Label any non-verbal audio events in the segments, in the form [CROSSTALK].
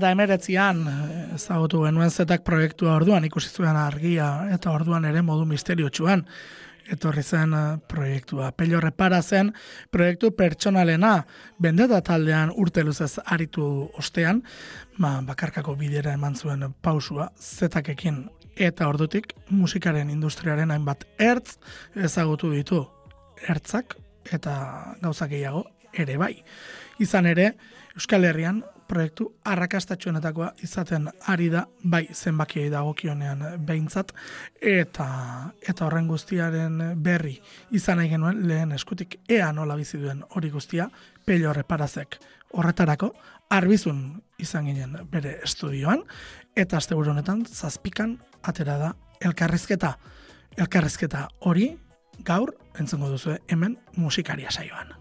jakin mintzo direla 2019an ezagutu genuen zetak proiektua orduan ikusi zuen argia eta orduan ere modu misteriotsuan etorri zen eh, proiektua. Pello repara zen proiektu pertsonalena bendeta taldean urte luzez aritu ostean, ba, bakarkako bidera eman zuen pausua zetakekin eta ordutik musikaren industriaren hainbat ertz ezagutu ditu ertzak eta gauzak gehiago ere bai. Izan ere, Euskal Herrian proiektu arrakastatxuenetakoa izaten ari da bai zenbakiei dagokionean behintzat. Eta eta horren guztiaren berri izan nahi genuen lehen eskutik ea nola bizi duen hori guztia pello reparazek. Horretarako arbizun izan ginen bere estudioan eta asteburu honetan zazpikan atera da elkarrizketa. Elkarrizketa hori gaur entzungo duzu hemen musikaria saioan.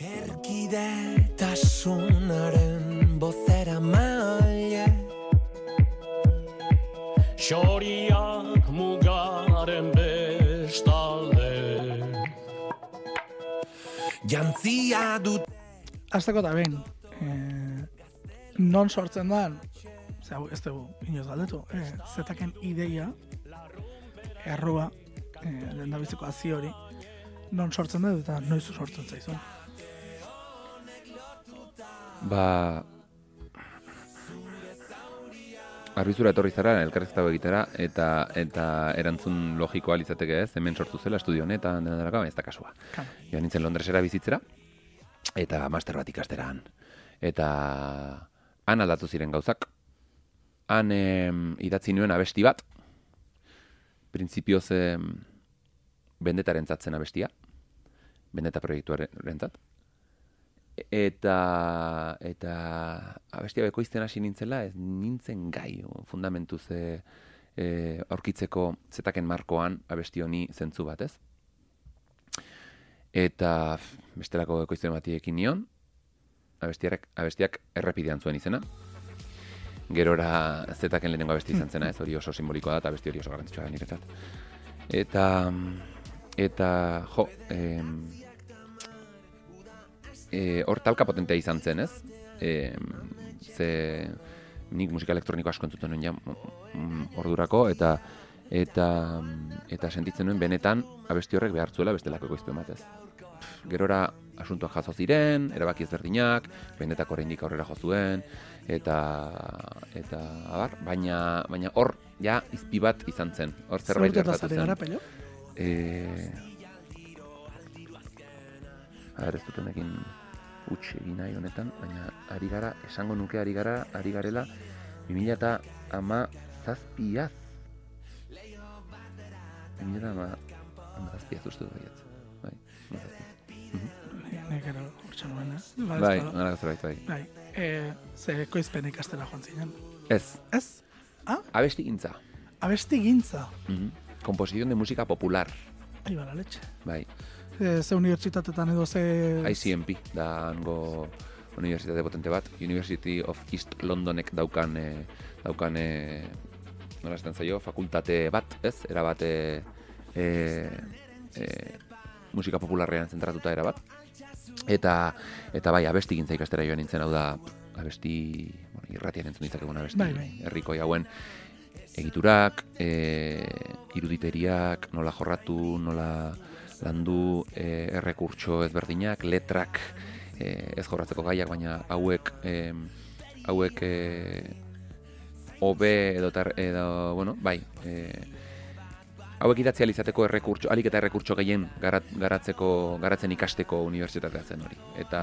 Erkidetasunaren bozera maile Xoriak mugaren bestalde. Jantzia dut Azteko da behin, eh, non sortzen da, ze hau ez dugu inoz galdetu, eh, zetaken ideia, errua, eh, lehen da hazi hori, non sortzen da eta noiz sortzen zaizun. Ba... Arbizura etorri zara, elkarrezketa egitera, eta eta erantzun logikoa litzateke ez, hemen sortu zela estudio honetan, dena dara ez da kasua. Joan nintzen Londresera bizitzera, eta master bat ikasteran. Eta han aldatu ziren gauzak. Han em, idatzi nuen abesti bat, printzipioz em, bendetaren zatzen abestia, bendeta proiektuaren zat, eta eta abestia bekoizten hasi nintzela ez nintzen gai fundamentu ze e, aurkitzeko zetaken markoan abesti honi zentzu bat ez? Eta bestelako bekoizten bati ekin nion abestiak, abestiak errepidean zuen izena. Gerora zetaken lehenengo abesti izan zena ez hori oso simbolikoa da eta abesti hori oso garantzitsua da niretzat. Eta eta jo em, e, hor talka potentea izan zen, ez? E, ze nik musika elektroniko asko entzuten nuen ja mm, ordurako eta eta eta sentitzen nuen benetan abesti horrek behartzuela bestelako ekoiztu ematez. Gerora asuntuak jaso ziren, erabaki ezberdinak, benetako oraindik aurrera jo zuen eta eta abar, baina baina hor ja izpi bat izan zen. Hor zerbait gertatu zen. Eh Ara, ez dutenekin utxe egin nahi honetan, baina ari gara, esango nuke ari gara, ari garela, 2000 eta ama zazpiaz. 2000 eta ama, ama zazpiaz uste du baiatz. Bai, ama zazpiaz. Nek ero, urtsan nuen, eh? Bai, gara zerbait, bai. Bai, e, ze koizpen ikastela joan zinen. Ez. Ez? Ah? Abesti gintza. Abesti gintza. Mm -hmm. Komposizion de musika popular. Ai, bala, letxe. Bai. E, ze unibertsitatetan edo ze... ICMP, da hango unibertsitate potente bat. University of East Londonek daukan, e, daukan e, nola esaten zaio, fakultate bat, ez? Era bat, e, e, musika popularrean zentratuta era bat. Eta, eta bai, abesti gintza ikastera joan nintzen, hau da, abesti, bueno, irratian entzun ditzakegun abesti, bai, bai. herrikoi hauen, egiturak, e, iruditeriak, nola jorratu, nola landu e, errekurtso ezberdinak, letrak, e, ez jorratzeko gaiak, baina hauek, e, hauek e, obe edo, tar, edo, bueno, bai, e, hauek idatzia izateko errekurtso, alik eta errekurtso gehien garat, garatzeko, garatzen ikasteko unibertsitatea zen hori. Eta,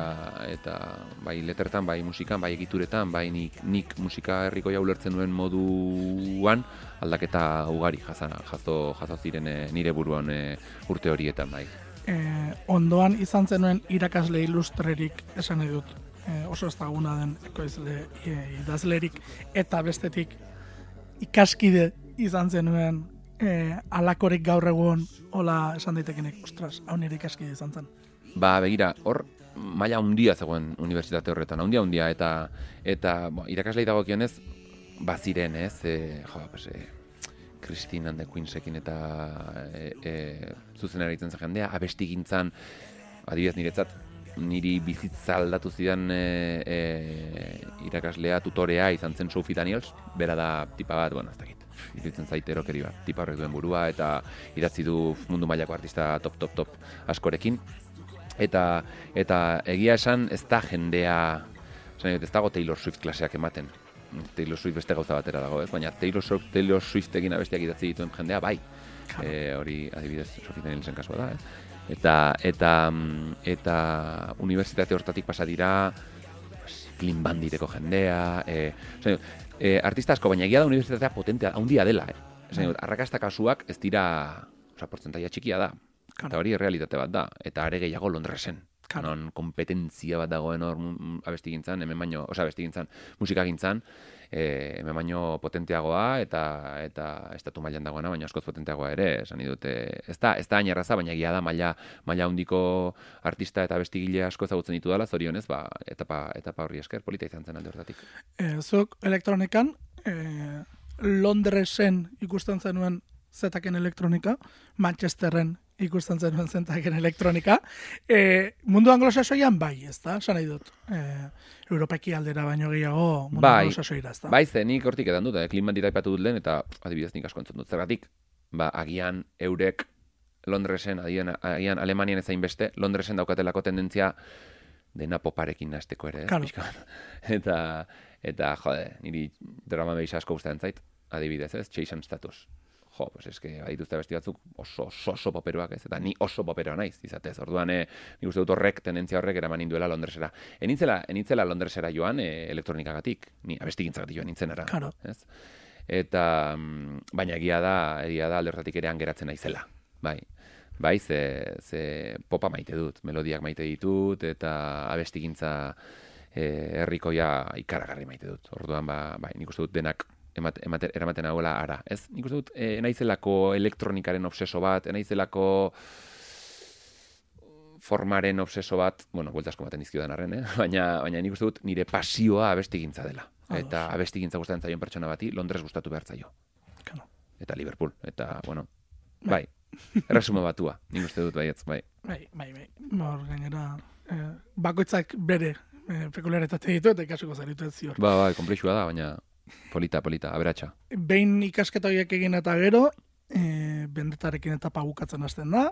eta bai lettertan, bai musikan, bai egituretan, bai nik, nik musika herriko ulertzen duen moduan, aldaketa ugari jazana, jazo, jazo ziren e, nire buruan e, urte horietan bai. E, ondoan izan zenuen irakasle ilustrerik esan edut, e, oso ezaguna den ekoizle e, idazlerik eta bestetik ikaskide izan zenuen e, alakorik gaur egun hola esan daitekenek, ostras, hau nire ikaskide izan zen. Ba, begira, hor maila handia zegoen unibertsitate horretan, handia handia eta eta bo, irakaslei dagokionez baziren, ez? E, jo, pues, e, Christine and the Queensekin eta e, e, zuzen eritzen zen jendea, abesti gintzan, adibidez niretzat, niri bizitza aldatu zidan e, e, irakaslea, tutorea izan zen Sophie Daniels, bera da tipa bat, bueno, ez dakit, iruditzen zait erokeri bat, tipa horrek duen burua, eta idatzi du mundu mailako artista top, top, top askorekin. Eta, eta egia esan ez da jendea, esan ez dago Taylor Swift klaseak ematen. Taylor Swift beste gauza batera dago, ez? Baina Taylor Swift, Taylor Swift egin abestiak idatzi dituen jendea, bai. E, hori, adibidez, Sophie Danielsen kasua da, ez? Eta, eta, eta unibertsitate hortatik pasa dira, Clean Bandireko jendea, e, e, artista asko, baina egia da unibertsitatea potentea, handia dela, eh? Esan dut, arrakasta kasuak ez dira, oza, portzentaia txikia da. Claro. Eta hori realitate bat da, eta are gehiago Londresen. Claro. Non kompetentzia bat dagoen hor abesti gintzan, hemen baino, oza, abesti gintzan, musika gintzan, e, hemen baino potenteagoa eta eta estatu mailan dagoena, baina askoz potenteagoa ere, esan dute. Ez da, ez da erraza, baina egia da maila maila handiko artista eta abestigile asko ezagutzen ditu dela, zorionez, ba, etapa, etapa horri esker, polita izan zen alde hortatik. E, zuk elektronikan, e, Londresen ikusten zenuen zetaken elektronika, Manchesterren ikusten zenuen zetaken elektronika. E, mundu anglosasoian bai, ez da, esan nahi dut. E, Europaki aldera baino gehiago mundu Bai. anglosasoira, ez da. Bai, ze nik hortik edan dut, eh? klin bandita aipatu dut lehen, eta adibidez nik asko entzun dut. Zergatik, ba, agian eurek Londresen, agian, agian Alemanian ezain beste, Londresen daukatelako tendentzia dena poparekin nasteko ere, ez? Claro. [LAUGHS] Eta, eta, jode, niri drama behisa asko gustatzen zait, adibidez, ez? Chase and Status. Jo, pues eske badituzte besti batzuk oso, oso, oso poperuak, ez? Eta ni oso poperoa naiz, izatez. Orduan, eh, nik uste dut horrek, tendentzia horrek eraman induela Londresera. Enitzela, enitzela Londresera joan eh, elektronikagatik, ni abestigintzagatik joan nintzenera. Claro. Ez? Eta, mm, baina egia da, egia da aldertatik ere geratzen naizela. Bai, bai, ze, ze popa maite dut, melodiak maite ditut, eta abestigintza eh, herrikoia ikaragarri maite dut. Orduan, ba, bai, nik uste dut denak emate, emate, eramaten hauela ara. Ez? Nik uste dut, e, naizelako elektronikaren obseso bat, naizelako formaren obseso bat, bueno, buelta asko ematen dizkiodan arren, eh? [LAUGHS] baina, baina nik uste dut nire pasioa abestigintza dela. Eta abestigintza gustatzen zaion pertsona bati, Londres gustatu behar zaio. Claro. Eta Liverpool. Eta, bueno, bai, erresumo batua, nik uste dut baietz, bai. Bai, bai, bai. Hor, gainera, eh, bakoitzak bere eh, ditu eta ikasiko zaritu ez zior. Ba, bai, komplexua da, baina polita, polita, aberatsa. Behin ikasketa horiek egin eta gero, e, bendetarekin eta pagukatzen hasten da,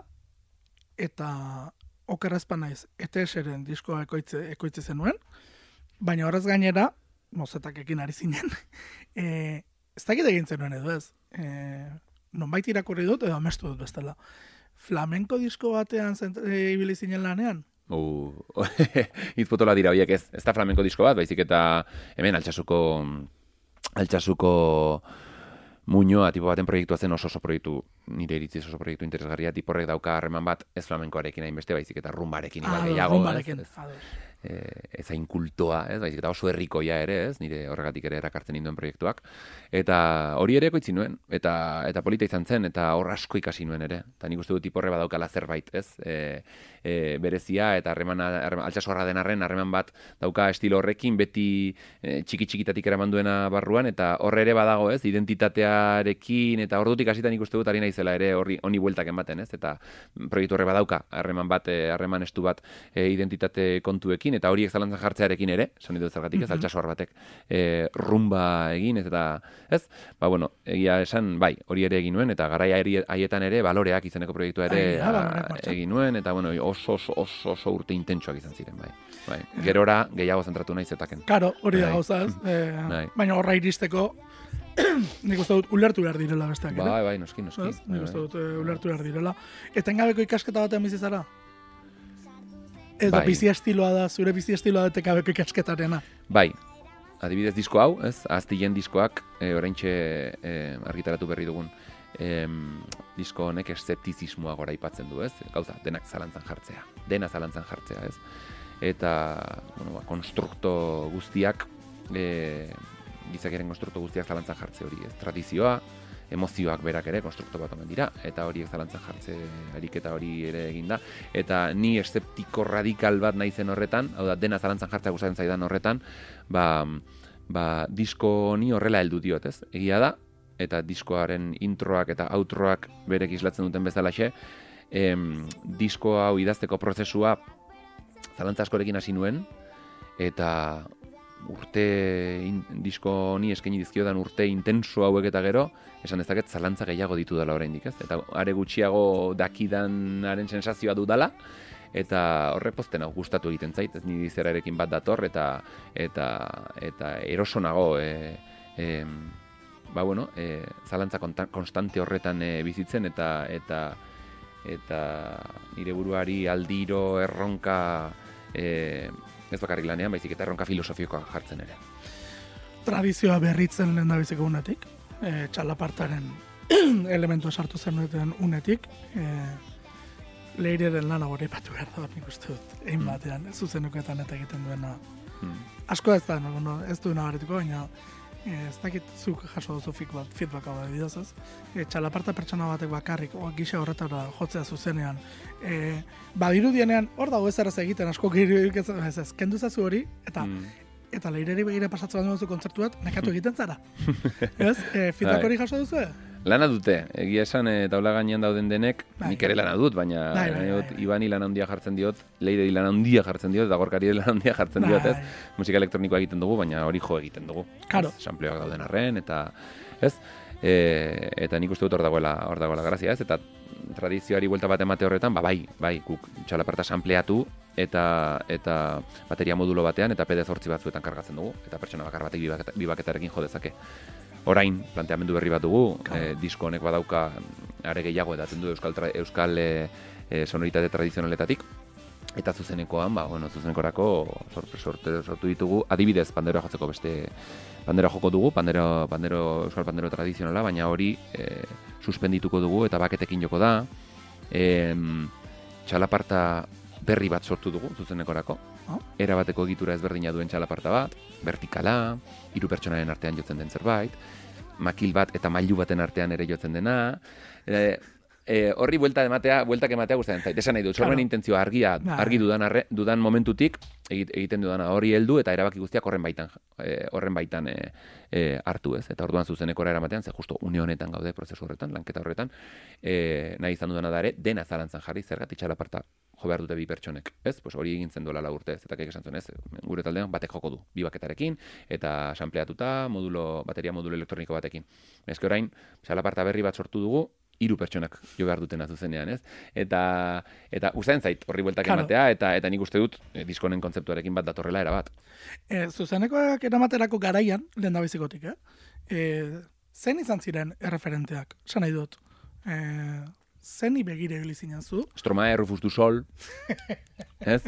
eta okerrezpan naiz, ETS-eren diskoa ekoitze, ekoitze zenuen, baina horrez gainera, mozetak ekin ari zinen, [LAUGHS] e, ez dakit egin zenuen edo ez, e, nonbait irakurri dut edo amestu dut bestela. Flamenko disko batean zent, e, ibili zinen lanean? Uh, [LAUGHS] hitz dira horiek ez, ez da flamenko disko bat, baizik eta hemen altxasuko altxasuko muñoa tipo baten proiektua zen oso oso proiektu nire iritziz oso proiektu interesgarria tiporrek dauka harreman bat ez flamenkoarekin hainbeste baizik eta rumbarekin Ah, gehiago rumbarekin, ez, ez, eh, ez hain kultoa, ez, baizik eta oso herrikoia ere, ez, nire horregatik ere erakartzen ninduen proiektuak. Eta hori ere ekoitzi nuen, eta eta polita izan zen, eta hor asko ikasi nuen ere. Eta nik uste dut tiporre badaukala zerbait, ez, e, e, berezia, eta harreman, altxasorra den arren, harreman bat dauka estilo horrekin, beti e, txiki txikitatik eraman duena barruan, eta horre ere badago, ez, identitatearekin, eta ordutik hasita nik uste dut ari naizela ere horri honi bueltak ematen, ez, eta proiektu horre badauka, harreman bat, eh, harreman estu bat e, identitate kontuekin, eta horiek zalantzan jartzearekin ere, esan dut zergatik, ez, altxasor batek e, rumba egin, eta, ez, ba, bueno, egia esan, bai, hori ere egin nuen, eta garaia haietan ere, baloreak izeneko proiektua ere Ai, da, a, Baloreak martxan. egin nuen, eta, bueno, oso, oso, oso, oso urte intentsuak izan ziren, bai. bai. Gerora, gehiago zentratu nahi zetaken. Karo, hori da Bai. gauza [LAUGHS] Bai. Baina horra iristeko, [COUGHS] nik uste dut ulertu behar direla besteak. Bai, bai, noski, noski. Bai, Nik uste bai. dut eh, ulertu behar direla. Etengabeko ikasketa batean bizi zara? Edo Bai. bizi estiloa da, zure bizi estiloa da etengabeko ikasketarena. Bai, adibidez disko hau, ez, aztilen diskoak, e, oraintxe e, argitaratu berri dugun, em, disko honek eszeptizismoa gora aipatzen du, ez? Gauza, denak zalantzan jartzea, dena zalantzan jartzea, ez? Eta, bueno, ba, konstrukto guztiak, e, gizakiaren konstrukto guztiak zalantzan jartze hori, ez? Tradizioa, emozioak berak ere konstrukto bat omen dira, eta horiek zalantzan jartze ariketa hori ere egin da. Eta ni eszeptiko radikal bat naizen horretan, hau da, dena zalantzan jartzea gustatzen zaidan horretan, ba, ba, disko honi horrela heldu diot, ez? Egia da, eta diskoaren introak eta outroak berek islatzen duten bezalaxe, em, disko hau idazteko prozesua zalantza askorekin hasi nuen, eta urte in, disko honi eskaini dizkiodan urte intenso hauek eta gero, esan dezaket zalantza gehiago ditu dela oraindik, ez? Eta are gutxiago dakidanaren sensazioa dudala, eta horre pozten hau gustatu egiten zait, ez niri zerarekin bat dator, eta eta eta eroso nago, e, e, ba bueno, e, zalantza konstante horretan e, bizitzen, eta eta eta nire buruari aldiro erronka e, ez bakarrik lanean, baizik eta erronka filosofikoa jartzen ere. Tradizioa berritzen lehen da biziko unetik, e, txalapartaren [CLEARS THROAT] elementua sartu zen unetik, e, leireren lana hori batu behar da, nik uste dut, egin batean, zuzenuketan eta egiten duena. Hmm. Asko ez da, no, ez du nabarituko, baina eh, ez dakit zuk jaso duzu feedback, feedback hau bidez ez. E, txalaparta pertsona batek bakarrik, o, gisa horretara jotzea zuzenean. E, badirudienean, hor dago ez erraz egiten, asko gero ez, ez, ez, kendu zazu hori, eta Mm. eta leireri begira pasatzen duzu kontzertu bat, nekatu egiten zara. [LAUGHS] ez? E, feedback Bai. hori jaso duzu? Lana dute, egia esan e, taula gainean dauden denek, Bai. nik ere lana dut, baina Bai, bai, bai, bai. Ibani lan handia jartzen diot, Leireri lan handia jartzen diot, eta gorkari lan handia jartzen diot, ez? Bai. Musika elektronikoa egiten dugu, baina hori jo egiten dugu. Claro. Ez? Sampleoak dauden arren, eta, ez? E, eta nik uste dut hor dagoela, hor dagoela grazia, ez? Eta tradizioari buelta bat emate horretan, ba bai, bai, guk txalaparta sampleatu, eta eta bateria modulo batean, eta PD zortzi batzuetan kargatzen dugu, eta pertsona bakar batek bibaketa, bibaketarekin jo dezake. Orain, planteamendu berri bat dugu, e, disko honek badauka are gehiago edaten du euskal, tra, euskal e, e, sonoritate tradizionaletatik, eta zuzenekoan, ba, bueno, zuzenekorako sortu ditugu, adibidez, panderoa jotzeko beste pandero joko dugu, pandero, pandero, euskal pandero tradizionala, baina hori e, suspendituko dugu eta baketekin joko da. E, txalaparta berri bat sortu dugu zuzenekorako. Oh. Era bateko egitura ezberdina duen txalaparta bat, vertikala, hiru pertsonaren artean jotzen den zerbait, makil bat eta mailu baten artean ere jotzen dena. E, e, horri buelta ematea, bueltak ematea gustatzen zait. Esan nahi dut, sormen Claro. intentzioa argia, Bai. argi dudan, arre, dudan momentutik egit- egiten dudana hori heldu eta erabaki guztiak horren baitan e, horren baitan e, e, hartu ez. Eta orduan zuzenekora eramatean, ze justo une honetan gaude prozesu horretan, lanketa horretan, e, nahi izan dudana da ere, dena zalantzan jarri, zergatik txalaparta jo behar dute bi pertsonek, ez? Pues hori egin zen dola la urte? Eta kek esan zuen, ez? Gure taldean batek joko du, bi baketarekin, eta sampleatuta, modulo, bateria modulo elektroniko batekin. Eske orain, txalaparta berri bat sortu dugu, hiru pertsonak jo behar dutena zuzenean, ez? Eta eta usain zait horri bueltak Claro. ematea eta eta nik uste dut e, diskonen kontzeptuarekin bat datorrela era bat. E, zuzenekoak eramaterako garaian, lehen da bizikotik, eh? E, zen izan ziren erreferenteak, esan nahi dut. E, zeni begire ibili zinen zu? Stromae, Rufus du Sol, [LAUGHS] ez?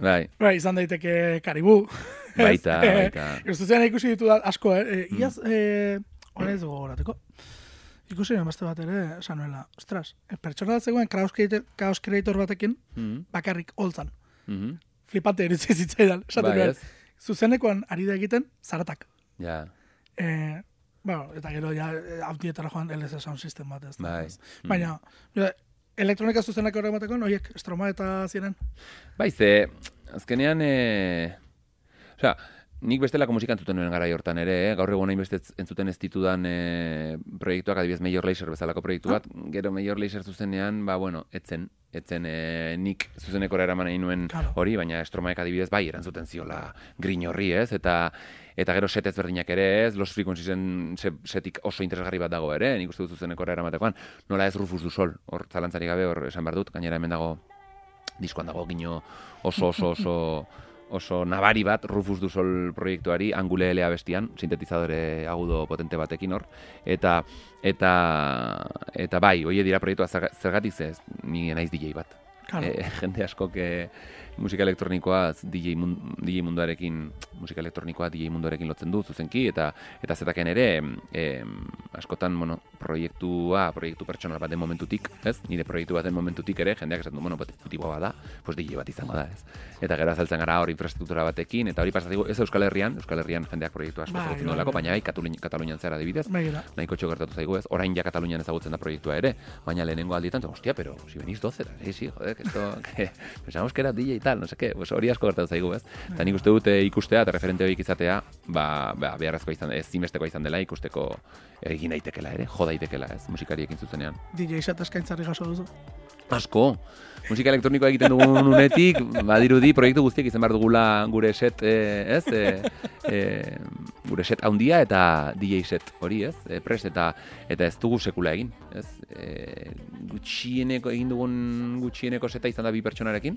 Bai, Bai, izan daiteke karibu. [LAUGHS] baita, baita. [LAUGHS] Zuzenean ikusi ditu da asko, eh? E, iaz, e, hori ez dugu gorateko. Ikusi nuen beste bat ere, esan nuela, ostras, pertsona bat zegoen kaos creator, batekin, Mhm, bakarrik holtzan. mhm. Flipante eritzi zitzaidan, esaten Bai? Zuzenekoan ari da egiten, zaratak. Ja, E, bueno, eta gero ja e, autietara joan LS Sound System bat ez. Bai. ez. Baina, mira, elektronika zuzenak horre emateko, noiek estroma eta ziren. Bai, ze, azkenean, e... Osea, nik bestelako musika entzuten nuen gara hortan ere, eh? gaur egun hainbeste entzuten ez ditudan e, proiektuak, adibidez Major Lazer bezalako proiektu bat, gero Major Lazer zuzenean, ba, bueno, etzen, etzen e, nik zuzenekora eraman nahi nuen Claro. hori, baina estromaek adibidez bai erantzuten ziola grin horri, ez? Eta eta gero set ezberdinak ere, ez? Los Frequenciesen se, setik oso interesgarri bat dago ere, nik uste dut zuzenekora eramatekoan, nola ez Rufus du Sol, hor zalantzari gabe hor esan behar dut, gainera hemen dago diskoan dago gino oso oso oso oso [LAUGHS] nabari bat Rufus du Sol proiektuari Angule LA bestian, sintetizadore agudo potente batekin hor eta eta eta bai, hoie dira proiektua zerga- zergatik ze, ni naiz DJ bat. Claro. E, [LAUGHS] jende askok e, musika elektronikoa DJ, mun, DJ munduarekin musika elektronikoa DJ munduarekin lotzen du zuzenki eta eta zetaken ere em, askotan bueno, proiektua, proiektu pertsonal baten momentutik, ez? Nire proiektu baten momentutik ere jendeak esaten du, bueno, bat- tipo bada, pues DJ bat izango da, ez? Eta gero azaltzen gara hor infrastruktura batekin eta hori pasatzen ez Euskal Herrian, Euskal Herrian jendeak proiektu asko Bai, ezagutzen bai, duelako, bai. baina bai Katalunian, zera adibidez, Begira. nahiko txo gertatu zaigu ez, orain ja Katalunian ezagutzen da proiektua ere, baina lehenengo aldietan, hostia, pero si venís 12, sí, sí, joder, que esto, [LAUGHS] que pensamos que era DJ tal, no seke, pues hori asko gertatu zaigu, ez? Eta nik uste dute ikustea eta referente horiek izatea, ba, ba beharrezkoa izan, ez zimestekoa izan dela ikusteko egin daitekela ere, jo daitekela, ez, musikariekin zuzenean. DJ set eskaintzari jaso duzu. Asko, musika elektronikoa egiten dugun unetik, badirudi proiektu guztiek izan behar dugula gure set, eh, ez? E, e, gure set handia eta DJ set hori, ez? E, prest eta eta ez dugu sekula egin, ez? E, gutxieneko egin dugun gutxieneko seta izan da bi pertsonarekin,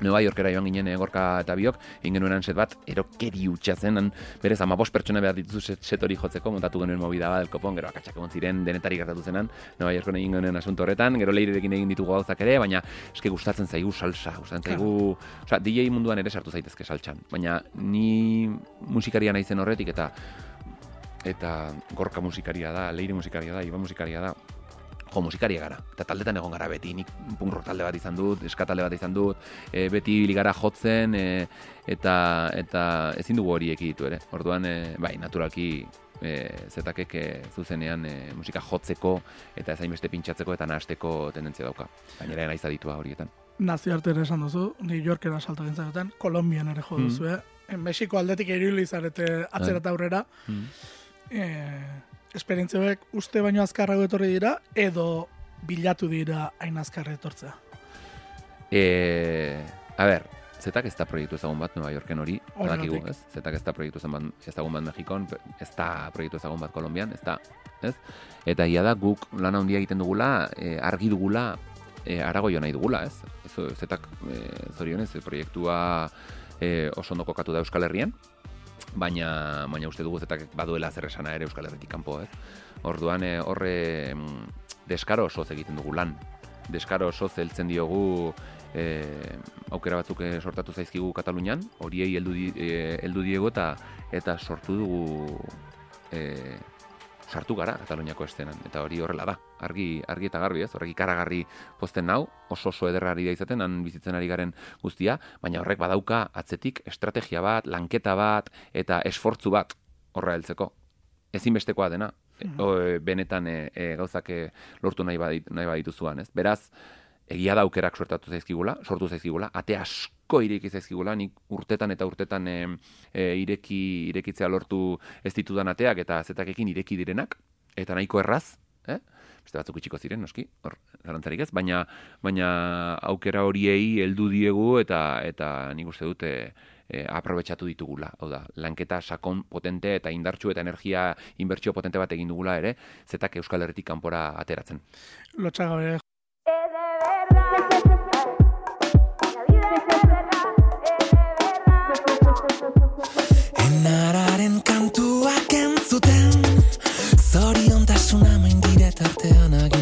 Nueva Yorkera joan ginen egorka eh, eta biok, ingenuenan set bat, erokeri utxa zen, han, berez, ama pertsona behar dituzu set, set hori jotzeko, montatu genuen mobida bat, elkopon, gero akatsak egon ziren, denetari gertatu zenan, Nueva Yorkera egin genuen asunto horretan, gero leirekin egin ditugu gauzak ere, baina eske gustatzen zaigu salsa, gustatzen zaigu, osea, DJ munduan ere sartu zaitezke saltsan, baina ni musikaria naizen horretik eta eta gorka musikaria da, leire musikaria da, iba musikaria da, jo, musikaria gara. Eta taldetan egon gara beti, nik punk rock talde bat izan dut, eska talde bat izan dut, e, beti ligara jotzen, e, eta eta ezin dugu hori ekiditu ere. Orduan, e, bai, naturalki e, zetakek e, zuzenean e, musika jotzeko eta ezain beste pintxatzeko eta nahasteko tendentzia dauka. Gainera naiz aditua horietan. Nazio arte ere esan duzu, New Yorkera salto gintzaretan, Kolombian ere jo duzu, mm. eh? Mexiko aldetik erilizarete izarete atzera aurrera. Mm. E, esperientziak uste baino azkarrago etorri dira, edo bilatu dira hain azkarra etortzea? E, a ber, zetak ez da proiektu ezagun bat Nueva Yorken hori, badakigu, ez? Zetak ez da proiektu ezagun bat Mexikon, ez da proiektu ezagun bat Kolombian, ez da, ez? Eta ia da guk lan handia egiten dugula, e, argi dugula, e, arago nahi dugula, ez? ez zetak e, zorionez, proiektua e, oso ondo kokatu da Euskal Herrian, baina baina uste dugu zetak baduela zer esana ere Euskal Herritik kanpo, ez? Orduan eh, horre deskaro oso egiten dugu lan. Deskaro oso heltzen diogu e, aukera batzuk eh, sortatu zaizkigu Katalunian, horiei heldu heldu diego eta eta sortu dugu e, sartu gara Kataluniako estenan eta hori horrela da. Argi argi eta garbi, ez? Horrek ikaragarri posten nau, oso oso ederrari da izaten han bizitzen ari garen guztia, baina horrek badauka atzetik estrategia bat, lanketa bat eta esfortzu bat horra heltzeko. Ezinbestekoa dena. Mm benetan e, e, gauzak lortu nahi badit, nahi badituzuan, ez? Beraz, egia da aukerak sortatu zaizkigula, sortu zaizkigula, ate asko ireki zaizkigula, nik urtetan eta urtetan e, ireki, irekitzea lortu ez ditudan ateak eta zetakekin ireki direnak, eta nahiko erraz, eh? beste batzuk itxiko ziren, noski, hor, zarantzarik ez, baina, baina aukera horiei heldu diegu eta eta nik uste dute e, aprobetsatu ditugula. Hau da, lanketa sakon potente eta indartxu eta energia inbertsio potente bat egin dugula ere, zetak Euskal Herritik kanpora ateratzen. Lotxagabe, Enararen kantuak entzuten Zoriontasuna main diret artean agindu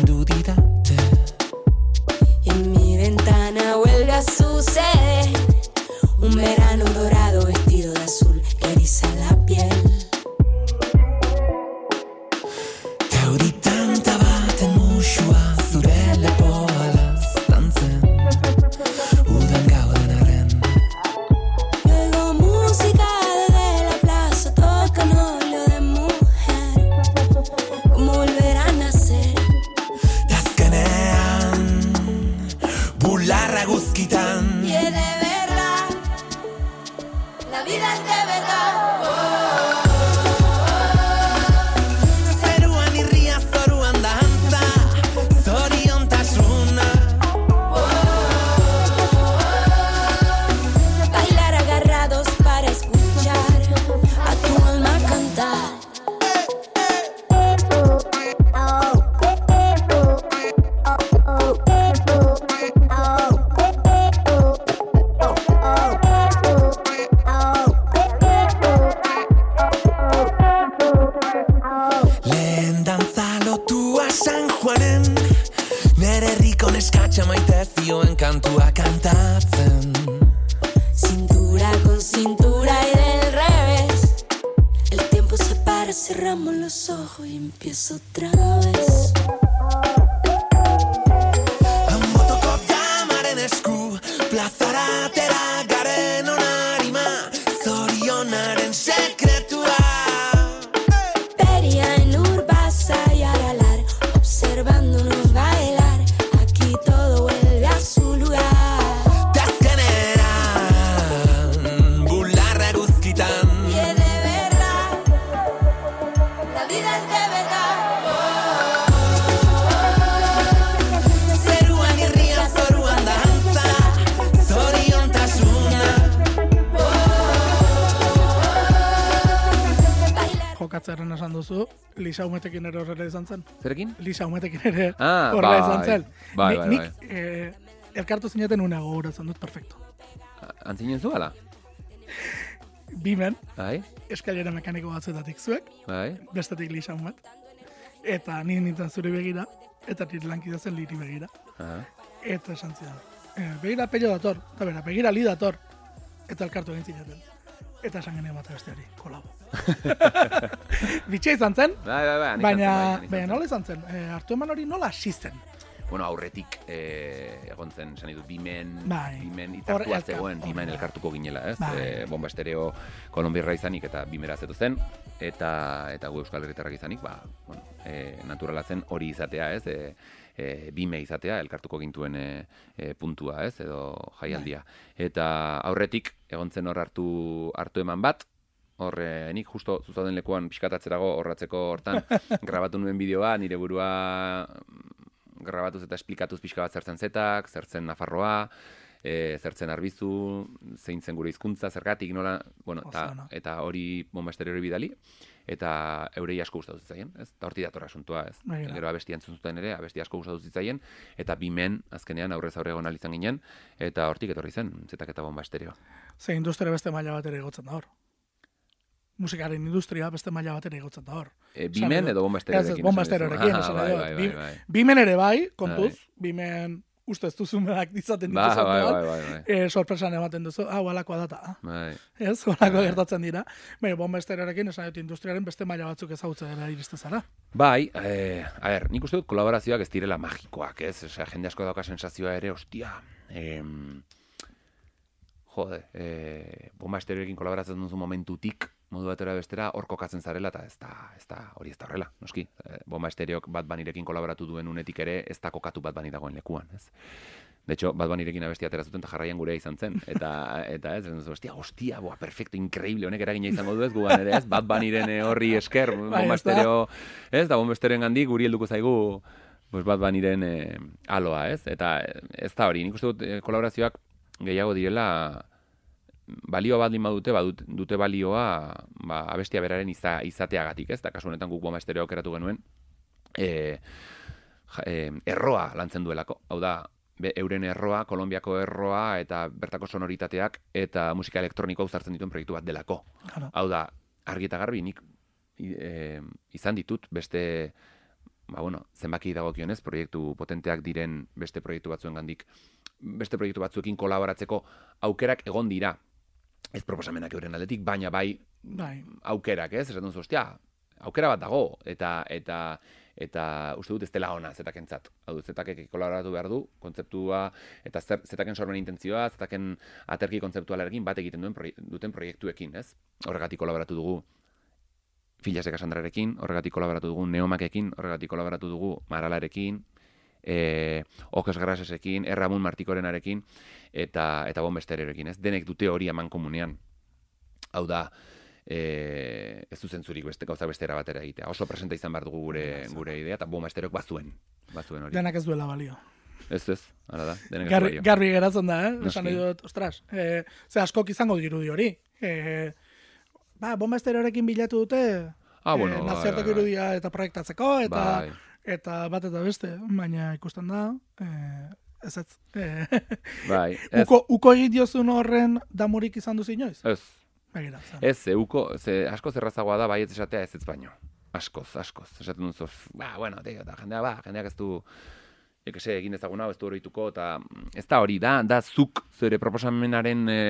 jokatzearen esan duzu, Lisa Umetekin ere horrela izan zen. Zerekin? Lisa Umetekin ere Ah, horrela bai, izan zen. bai, Nik- bai, nik, bai. eh, elkartu zineten unea gogoratzen dut, perfecto. Antzinen zu, ala? Bimen, Bai, eskailera mekaniko batzutatik zuek, bai. bestetik Lisa Umet. Eta ni nintzen zure begira, eta nire lankidea zen liri begira. Ah. Eta esan zidan, e, begira pello dator, eta bera, begira li dator. Eta elkartu egin zineten. Eta esan genuen bat besteari, kolabo. [LAUGHS] Bitxia izan zen, Bai, bai, bai. nik baina, bai, nik baina antzen. nola izan zen, e, hartu eman hori nola hasi zen. Bueno, aurretik eh, egon zen, esan ditut, bimen, Bai. bimen Hor itzartua elkar- zegoen, hor bimen elkartuko ginela, ez? Bai. Eh, bomba estereo kolombiarra izanik eta bimera zetu zen, eta eta gu euskal herritarrak izanik, ba, bueno, eh, naturala zen hori izatea, ez? Eh, eh, bime izatea, elkartuko gintuen eh, eh, puntua, ez? Edo jaialdia. Eta aurretik, egon zen hor hartu, hartu eman bat, hor eh, nik justo zuzauden lekuan pixkatatzerago horratzeko hortan [LAUGHS] grabatu nuen bideoa, nire burua mm, grabatuz eta esplikatuz pixka bat zertzen zetak, zertzen Nafarroa, e, zertzen arbizu, zein zen gure hizkuntza, zergatik, nola, bueno, eta, eta hori bomba hori bidali, eta eurei asko gustatu zitzaien, ez? Eta horti dator asuntua, ez? Bai, da. Gero abesti entzun zuten ere, abesti asko gustatu zitzaien, eta bimen, azkenean aurrez aurre egon ahal izan ginen, eta hortik etorri zen, zetak eta bomba estereo. Ze industria beste maila bat ere egotzen da hor. Musikaren industria beste maila bat ere egotzen da hor. E, bimen edo dut. bomba Ez, estereorekin. ez, bomba esan duzu. estereorekin, Ah, bai, bai, bai, bai. Bimen ere bai, kontuz, bimen ustez duzumenak dizaten Ba, dituzu. bai, bai, bai, bai. E, sorpresan ematen duzu, hau alakoa data. ah. Bai. Ez, horako gertatzen dira. Baina, bomba estereorekin esan dut industriaren beste maila batzuk ezagutzera iriste zara. Bai, eh, a ber, nik uste dut kolaborazioak ez direla magikoak, ez? Osea, jende asko dauka sensazioa ere, ostia, em, jode, eh, bomba estereoekin kolaboratzen duzu momentutik, modu batera bestera, hor kokatzen zarela, eta ez da, ez da, hori ez da horrela, noski. Eh, bomba estereok bat banirekin kolaboratu duen unetik ere, ez da kokatu bat bani dagoen lekuan, ez? De hecho, bat banirekin abestia atera zuten, eta jarraian gurea izan zen. Eta, [LAUGHS] eta ez, ez, hostia, hostia, boa, perfecto, increíble, honek eragina izango du ez, gugan ere, ez? Bat baniren eh, horri esker, bomba ez da. estereo, ez, da bomba estereen gandik, guri helduko zaigu, pues bat baniren eh, aloa, ez? Eta ez da hori, nik uste dut eh, kolaborazioak gehiago direla balio baldin badute, badut, dute balioa ba, abestia beraren iza, izateagatik, ez? Da kasu honetan guk bomba estereo aukeratu genuen, e, ja, e, erroa lantzen duelako. Hau da, be, euren erroa, Kolombiako erroa eta bertako sonoritateak eta musika elektronikoa uzartzen dituen proiektu bat delako. Claro. Hau da, argi eta garbi nik e, izan ditut beste ba, bueno, zenbaki dagokionez, proiektu potenteak diren beste proiektu batzuen gandik, beste proiektu batzuekin kolaboratzeko aukerak egon dira. Ez proposamenak euren aldetik, baina bai Bai, aukerak, ez? Esaten duzu, ostia, aukera bat dago, eta, eta, eta uste dut ez dela ona zetakentzat. Hau du, zetakek kolaboratu behar du, kontzeptua, eta zer, zetaken sormen intentzioa, zetaken aterki kontzeptualarekin bat egiten duen proie, duten proiektuekin, ez? Horregatik kolaboratu dugu Filasek Casandrarekin, horregatik kolaboratu dugu Neomakekin, horregatik kolaboratu dugu Maralarekin, e, Okes Grasesekin, Erramun Martikorenarekin, eta, eta Bombestererekin, ez? Denek dute hori eman komunean. Hau da, e, ez du zentzurik beste gauza bestera batera egitea. Oso presenta izan behar dugu gure, gure idea, eta Bomba Esterok bazuen. Bazuen hori. denak ez duela balio. Ez ez, hala da. Denek ez Garbi, balio. garbi geratzen da, eh? Esan nahi dut, ostras, e, ze askok izango dirudi hori. E, ba, bomba bilatu dute, Ah, bueno, bai, nazioarteko bai, bai. irudia eta proiektatzeko, eta Bai. Eta bat eta beste, baina ikusten da, eh, ez ez, eh, Bai, [LAUGHS] ez, uko, uko egit diozun horren damurik izan duzu inoiz? ez, Begira. Ez, zeuko, ze asko zerrazagoa da bai ez esatea ez ez baino. Askoz, askoz. Esaten duzu, ba, bueno, tío, eta jendea, ba, jendeak ez du, jo que se, egin ezagun hau, ez du horituko, eta mm, ez da hori, da, da zuk zure proposamenaren e,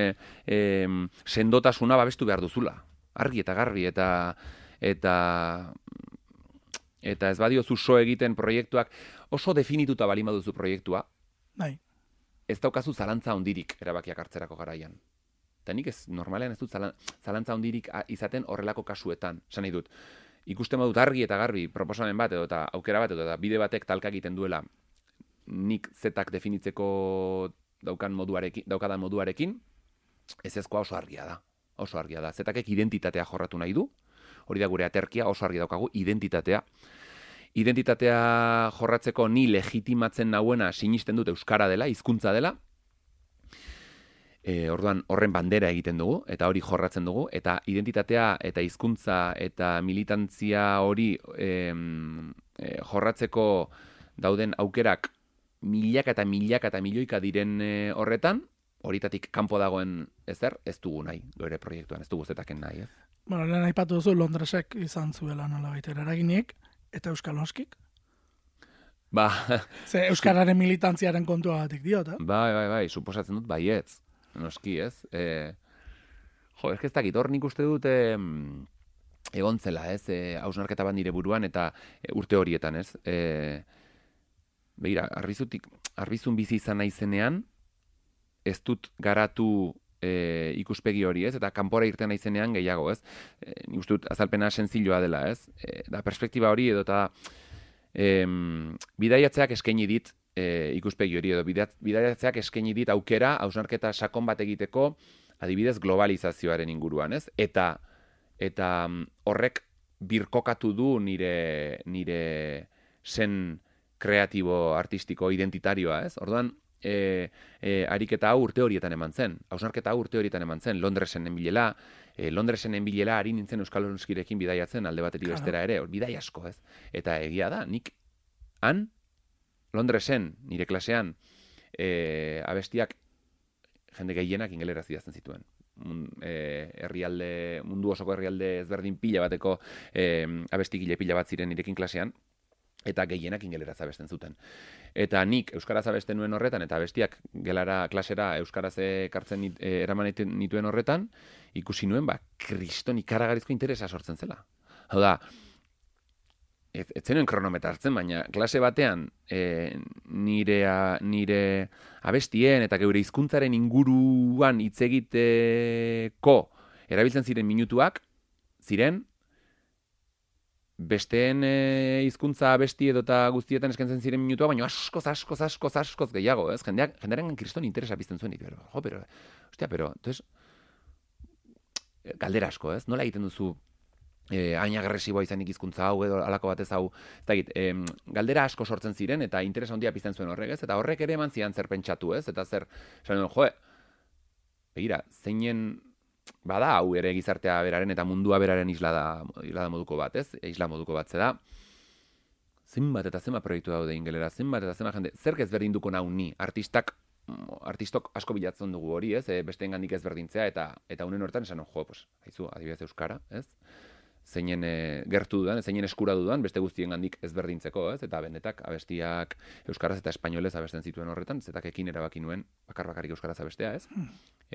e, sendotasuna babestu behar duzula. Argi eta garbi, eta eta eta ez badiozu so egiten proiektuak, oso definituta balin baduzu proiektua, Bai, ez daukazu zalantza hondirik erabakiak hartzerako garaian. Eta nik ez, normalean ez dut zalan- zalantza hondirik izaten horrelako kasuetan. Esan nahi dut, ikusten badut argi eta garbi proposamen bat edo eta aukera bat edo eta bide batek talka egiten duela nik zetak definitzeko daukan moduarekin, daukadan moduarekin, ez ezkoa oso argia da. Oso argia da. Zetakek identitatea jorratu nahi du, hori da gure aterkia, oso argi daukagu, identitatea. Identitatea jorratzeko ni legitimatzen nauena sinisten dut euskara dela, hizkuntza dela, E, orduan horren bandera egiten dugu eta hori jorratzen dugu eta identitatea eta hizkuntza eta militantzia hori em, e, jorratzeko dauden aukerak milaka eta milaka eta milioika diren e, horretan, horitatik kanpo dagoen ezer, ez dugu nahi, ere proiektuan, ez dugu zetaken nahi, ez? Bueno, lehen aipatu duzu Londresek izan zuela nola baita eraginik, eta Euskal Oskik. Ba, Ze Euskararen militantziaren kontua batik diot, eh? bai, bai, bai, suposatzen dut baietz, noski, ez? E, jo, ez dakit, hor nik uste dut e, egon zela, ez? E, hausnarketa bat nire buruan eta e, urte horietan, ez? E, Begira, arbizutik, arbizun bizi izan naizenean, ez dut garatu e, ikuspegi hori, ez? Eta kanpora irten naizenean gehiago, ez? E, uste dut azalpena senzilloa dela, ez? E, da perspektiba hori edo eta em, bidaiatzeak eskaini dit e, ikuspegi hori edo bida- bidaiatzeak eskaini dit aukera hausnarketa sakon bat egiteko adibidez globalizazioaren inguruan, ez? Eta eta mm, horrek birkokatu du nire nire sen kreatibo, artistiko, identitarioa, ez? Orduan, e, e, ariketa hau urte horietan eman zen, hausnarketa hau urte horietan eman zen, Londresen enbilela, e, Londresen enbilela ari nintzen Euskal Euskirekin bidaiatzen alde batetik Claro. bestera ere, bidai asko, ez? Eta egia da, nik han, Londresen, nire klasean, e, abestiak jende gehienak ingeleraz idazten zituen. E, herrialde, mundu osoko herrialde ezberdin pila bateko e, abestigile pila bat ziren nirekin klasean, eta gehienak ingeleraz abesten zuten. Eta nik euskaraz abesten nuen horretan, eta abestiak gelara klasera euskaraz ekartzen nit, e, eraman nit- nituen horretan, ikusi nuen, ba, kriston ikaragarrizko interesa sortzen zela. Hau da, ez, ez zenuen kronometra hartzen, baina klase batean e, nire, nire abestien eta geure hizkuntzaren inguruan hitz egiteko erabiltzen ziren minutuak, ziren besteen e, hizkuntza abesti edota guztietan eskaintzen ziren minutua, baina askoz, askoz, askoz, askoz gehiago, ez? Jendeak, jendearen kriston interesa bizten zuen, ditu, jo, pero, hostia, pero, entonces, galdera asko, ez? Nola egiten duzu eh, hain agresiboa izanik hizkuntza hau edo alako batez hau, ez dakit, em, galdera asko sortzen ziren eta interesa handia pizten zuen horrek, ez? Eta horrek ere eman zidan zer pentsatu, ez? Eta zer, esan jo, begira, zeinen bada hau ere gizartea beraren eta mundua beraren isla da, isla da moduko bat, ez? Isla moduko bat, da zenbat eta zenbat proiektu daude ingelera, zenbat eta zenbat jende, zer ezberdinduko nau ni, artistak, artistok asko bilatzen dugu hori, ez? E, besteen gandik ezberdintzea, eta eta unen hortan esan, jo, pues, haizu, adibidez Euskara, ez? Zeinen e, gertu dudan, zeinen eskura dudan, beste guztien gandik ezberdintzeko, ez? Eta benetak abestiak euskaraz eta espainolez abesten zituen horretan, zetak ekin erabaki nuen bakar bakarrik euskaraz abestea, ez?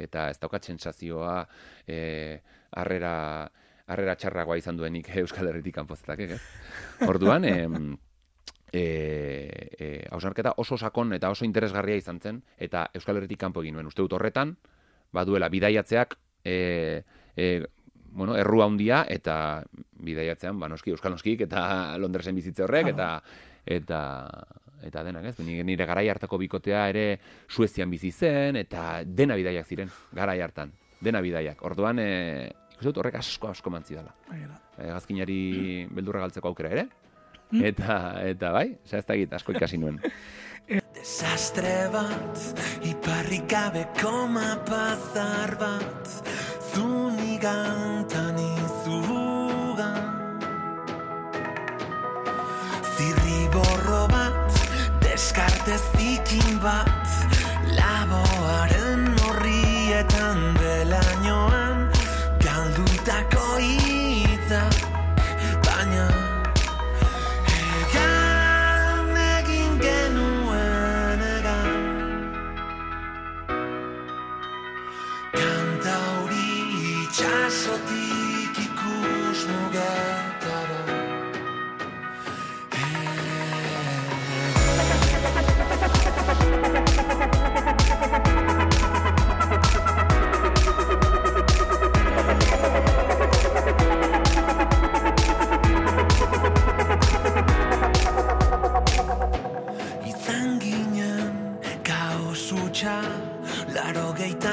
Eta ez daukat sentsazioa e, harrera harrera txarragoa izan duenik [LAUGHS] Euskal Herritik kanpozetak, ez? Orduan, em, e, e, oso sakon eta oso interesgarria izan zen, eta Euskal Herritik kanpo egin nuen. Uste dut horretan, baduela bidaiatzeak e, e, bueno, errua handia eta bidaiatzean, ba, noski, Euskal Noskik eta Londresen bizitze horrek, eta eta eta denak, ez? Nire, nire garai hartako bikotea ere Suezian bizi zen, eta dena bidaiak ziren, garai hartan. Dena bidaiak. Orduan, e, ikusten dut horrek asko asko mantzi dela. Begira. Gazkinari beldurra galtzeko aukera ere. [LAUGHS] Eta, eta bai, egit, asko ikasi nuen. Desastre bat, iparrik gabeko mapazar bat Zunigantan izugan Zirriborro bat, deskartez zikin bat Laboaren horrietan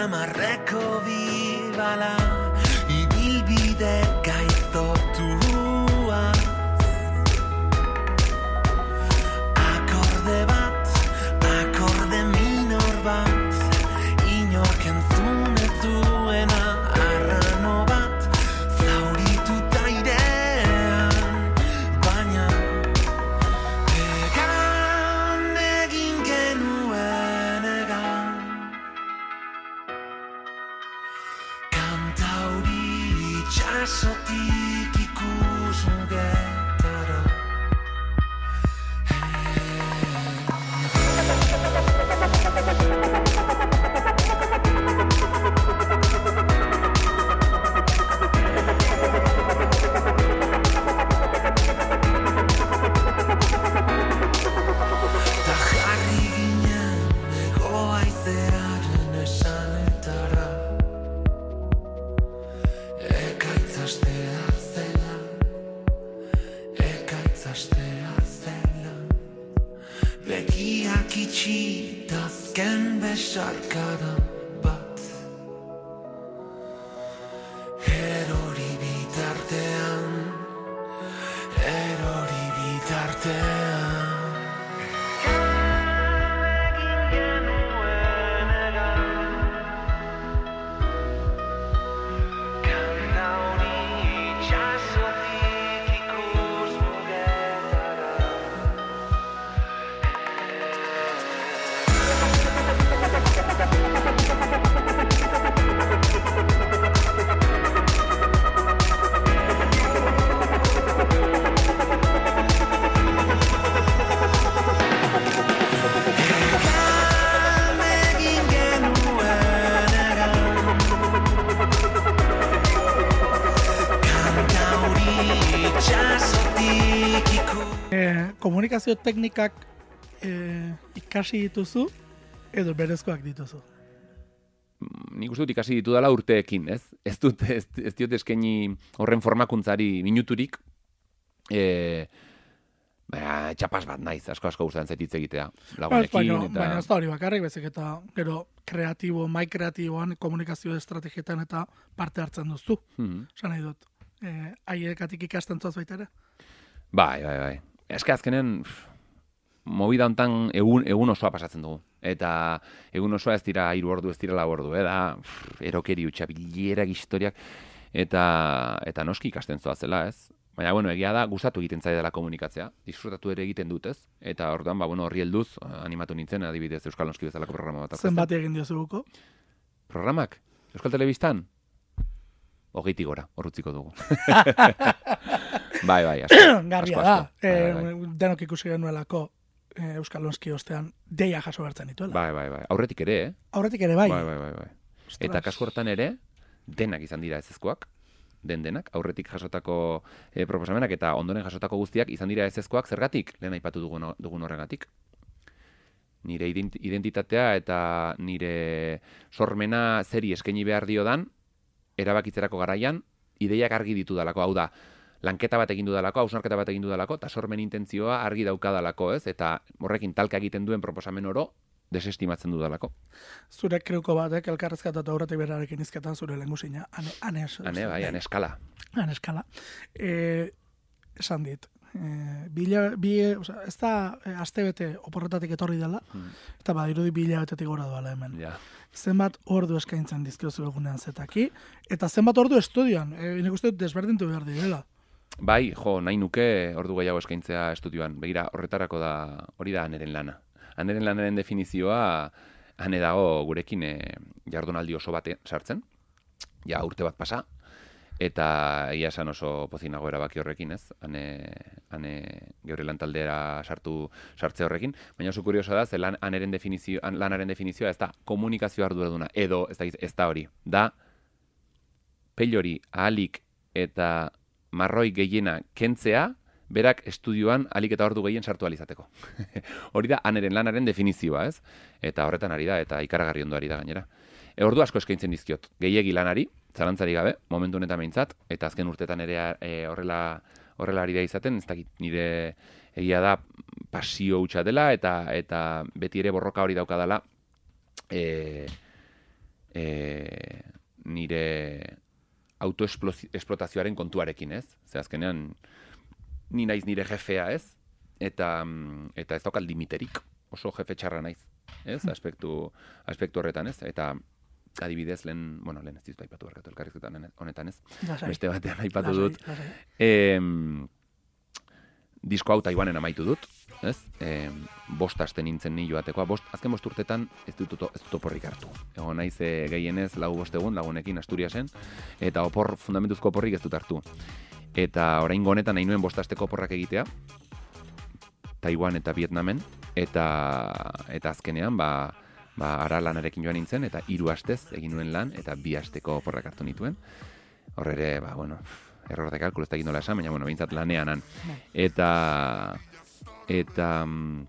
ma recco viva la komunikazio teknikak e, ikasi dituzu edo berezkoak dituzu. nik uste dut ikasi ditu dela urteekin, ez? Ez dut, ez, ez diot eskaini horren formakuntzari minuturik, e, baina, txapas bat naiz, asko asko gustatzen zait hitz egitea, lagunekin, baina, eta... baina ez da hori bakarrik, bezik eta gero kreatibo, mai kreatiboan komunikazio estrategietan eta parte hartzen duzu. Mhm. Esan nahi dut. E, aiekatik ikasten zuaz baita ere. Bai, bai, bai. Eske azkenen, movida hontan egun, egun osoa pasatzen dugu. Eta egun osoa ez dira hiru ordu, ez dira lau ordu, eh? da pff, erokeri utxa, bilerak, historiak, eta, eta noski ikasten zoazela, ez? Baina, bueno, egia da, gustatu egiten zaidala komunikatzea, disfrutatu ere egiten dut, ez? Eta orduan, ba, bueno, horri helduz, animatu nintzen, adibidez, Euskal Noski bezalako programa bat. Zenbat egin diozuguko. Programak? Euskal Telebistan? Hogeitik gora, horrutziko dugu. [LAUGHS] bai, bai, asko. [COUGHS] Garbia asko, da. Bai, E, bai, bai. denok ikusi genuelako e, Euskal Lonski ostean deia jaso bertzen dituela. Bai, bai, bai. Aurretik ere, eh? Aurretik ere bai. Bai, bai, bai, bai. Ostras. Eta kasu hortan ere, denak izan dira ezezkoak, den denak, aurretik jasotako eh, proposamenak eta ondoren jasotako guztiak izan dira ezezkoak, zergatik, lehen aipatu dugun, dugun horregatik. Nire ident- identitatea eta nire sormena zeri eskaini behar diodan, erabakitzerako garaian, ideiak argi ditu dalako, hau da, lanketa bat egin dudalako, hausnarketa bat egin dudalako, eta sormen intentzioa argi daukadalako, ez? Eta horrekin talka egiten duen proposamen oro, desestimatzen dudalako. Zure kreuko batek elkarrezkata eta aurretik berarekin izketan zure lengusina. Ane, anes. Hane, bai, hane eskala. Aneskala. E, esan dit. E, bila, bi, oza, ez da e, astebete oporretatik etorri dela, Hmm. eta badirudi bila betetik gora doala hemen. Ja. Zenbat ordu eskaintzen dizkiozu egunean zetaki, eta zenbat ordu estudioan. E, nik uste dut desberdintu behar direla. Bai, jo, nahi nuke ordu gehiago eskaintzea estudioan. Begira, horretarako da, hori da aneren lana. Aneren lanaren definizioa, ane dago gurekin e, jardunaldi oso bate sartzen, ja urte bat pasa, eta egia esan oso pozinago erabaki horrekin, ez? Ane, ane geure lantaldera sartu sartze horrekin, baina oso kurioso da, ze lan, aneren definizio, an- lanaren definizioa ez da komunikazio arduraduna, edo ez da, ez da hori, da pelori ahalik eta marroi gehiena kentzea, berak estudioan alik eta ordu gehien sartu alizateko. [LAUGHS] Hori da aneren lanaren definizioa, ez? Eta horretan ari da, eta ikaragarri ondo ari da gainera. E, ordu asko eskaintzen dizkiot, gehiegi lanari, zalantzari gabe, momentu honetan behintzat, eta azken urtetan ere e, horrela, horrela ari da izaten, ez dakit nire egia da pasio hutsa dela, eta eta beti ere borroka hori daukadala, e, e, nire autoesplotazioaren kontuarekin, ez? Ze azkenean, ni naiz nire jefea, ez? Eta, mm, eta ez daukal limiterik, oso jefe txarra naiz, ez? Aspektu, aspektu horretan, ez? Eta adibidez, lehen, bueno, lehen ez dizut aipatu barkatu elkarrizketan honetan, ez? Beste batean aipatu dut. lasai. Em, disko hau Taiwanen amaitu dut, ez? E, bost aste nintzen ni joatekoa, bost, azken bost urtetan ez dut, ez dut oporrik hartu. Egon naiz e, gehienez lau bost egun lagunekin Asturiasen, eta opor, fundamentuzko oporrik ez dut hartu. Eta orain honetan nahi nuen bost asteko oporrak egitea, Taiwan eta Vietnamen, eta, eta azkenean, ba, ba, ara lanarekin joan nintzen, eta hiru astez egin nuen lan, eta bi asteko oporrak hartu nituen. Hor ere, ba, bueno, error de kalkulo ez da nola esan, baina, bueno, behintzat lanean han. Eta, eta, mm,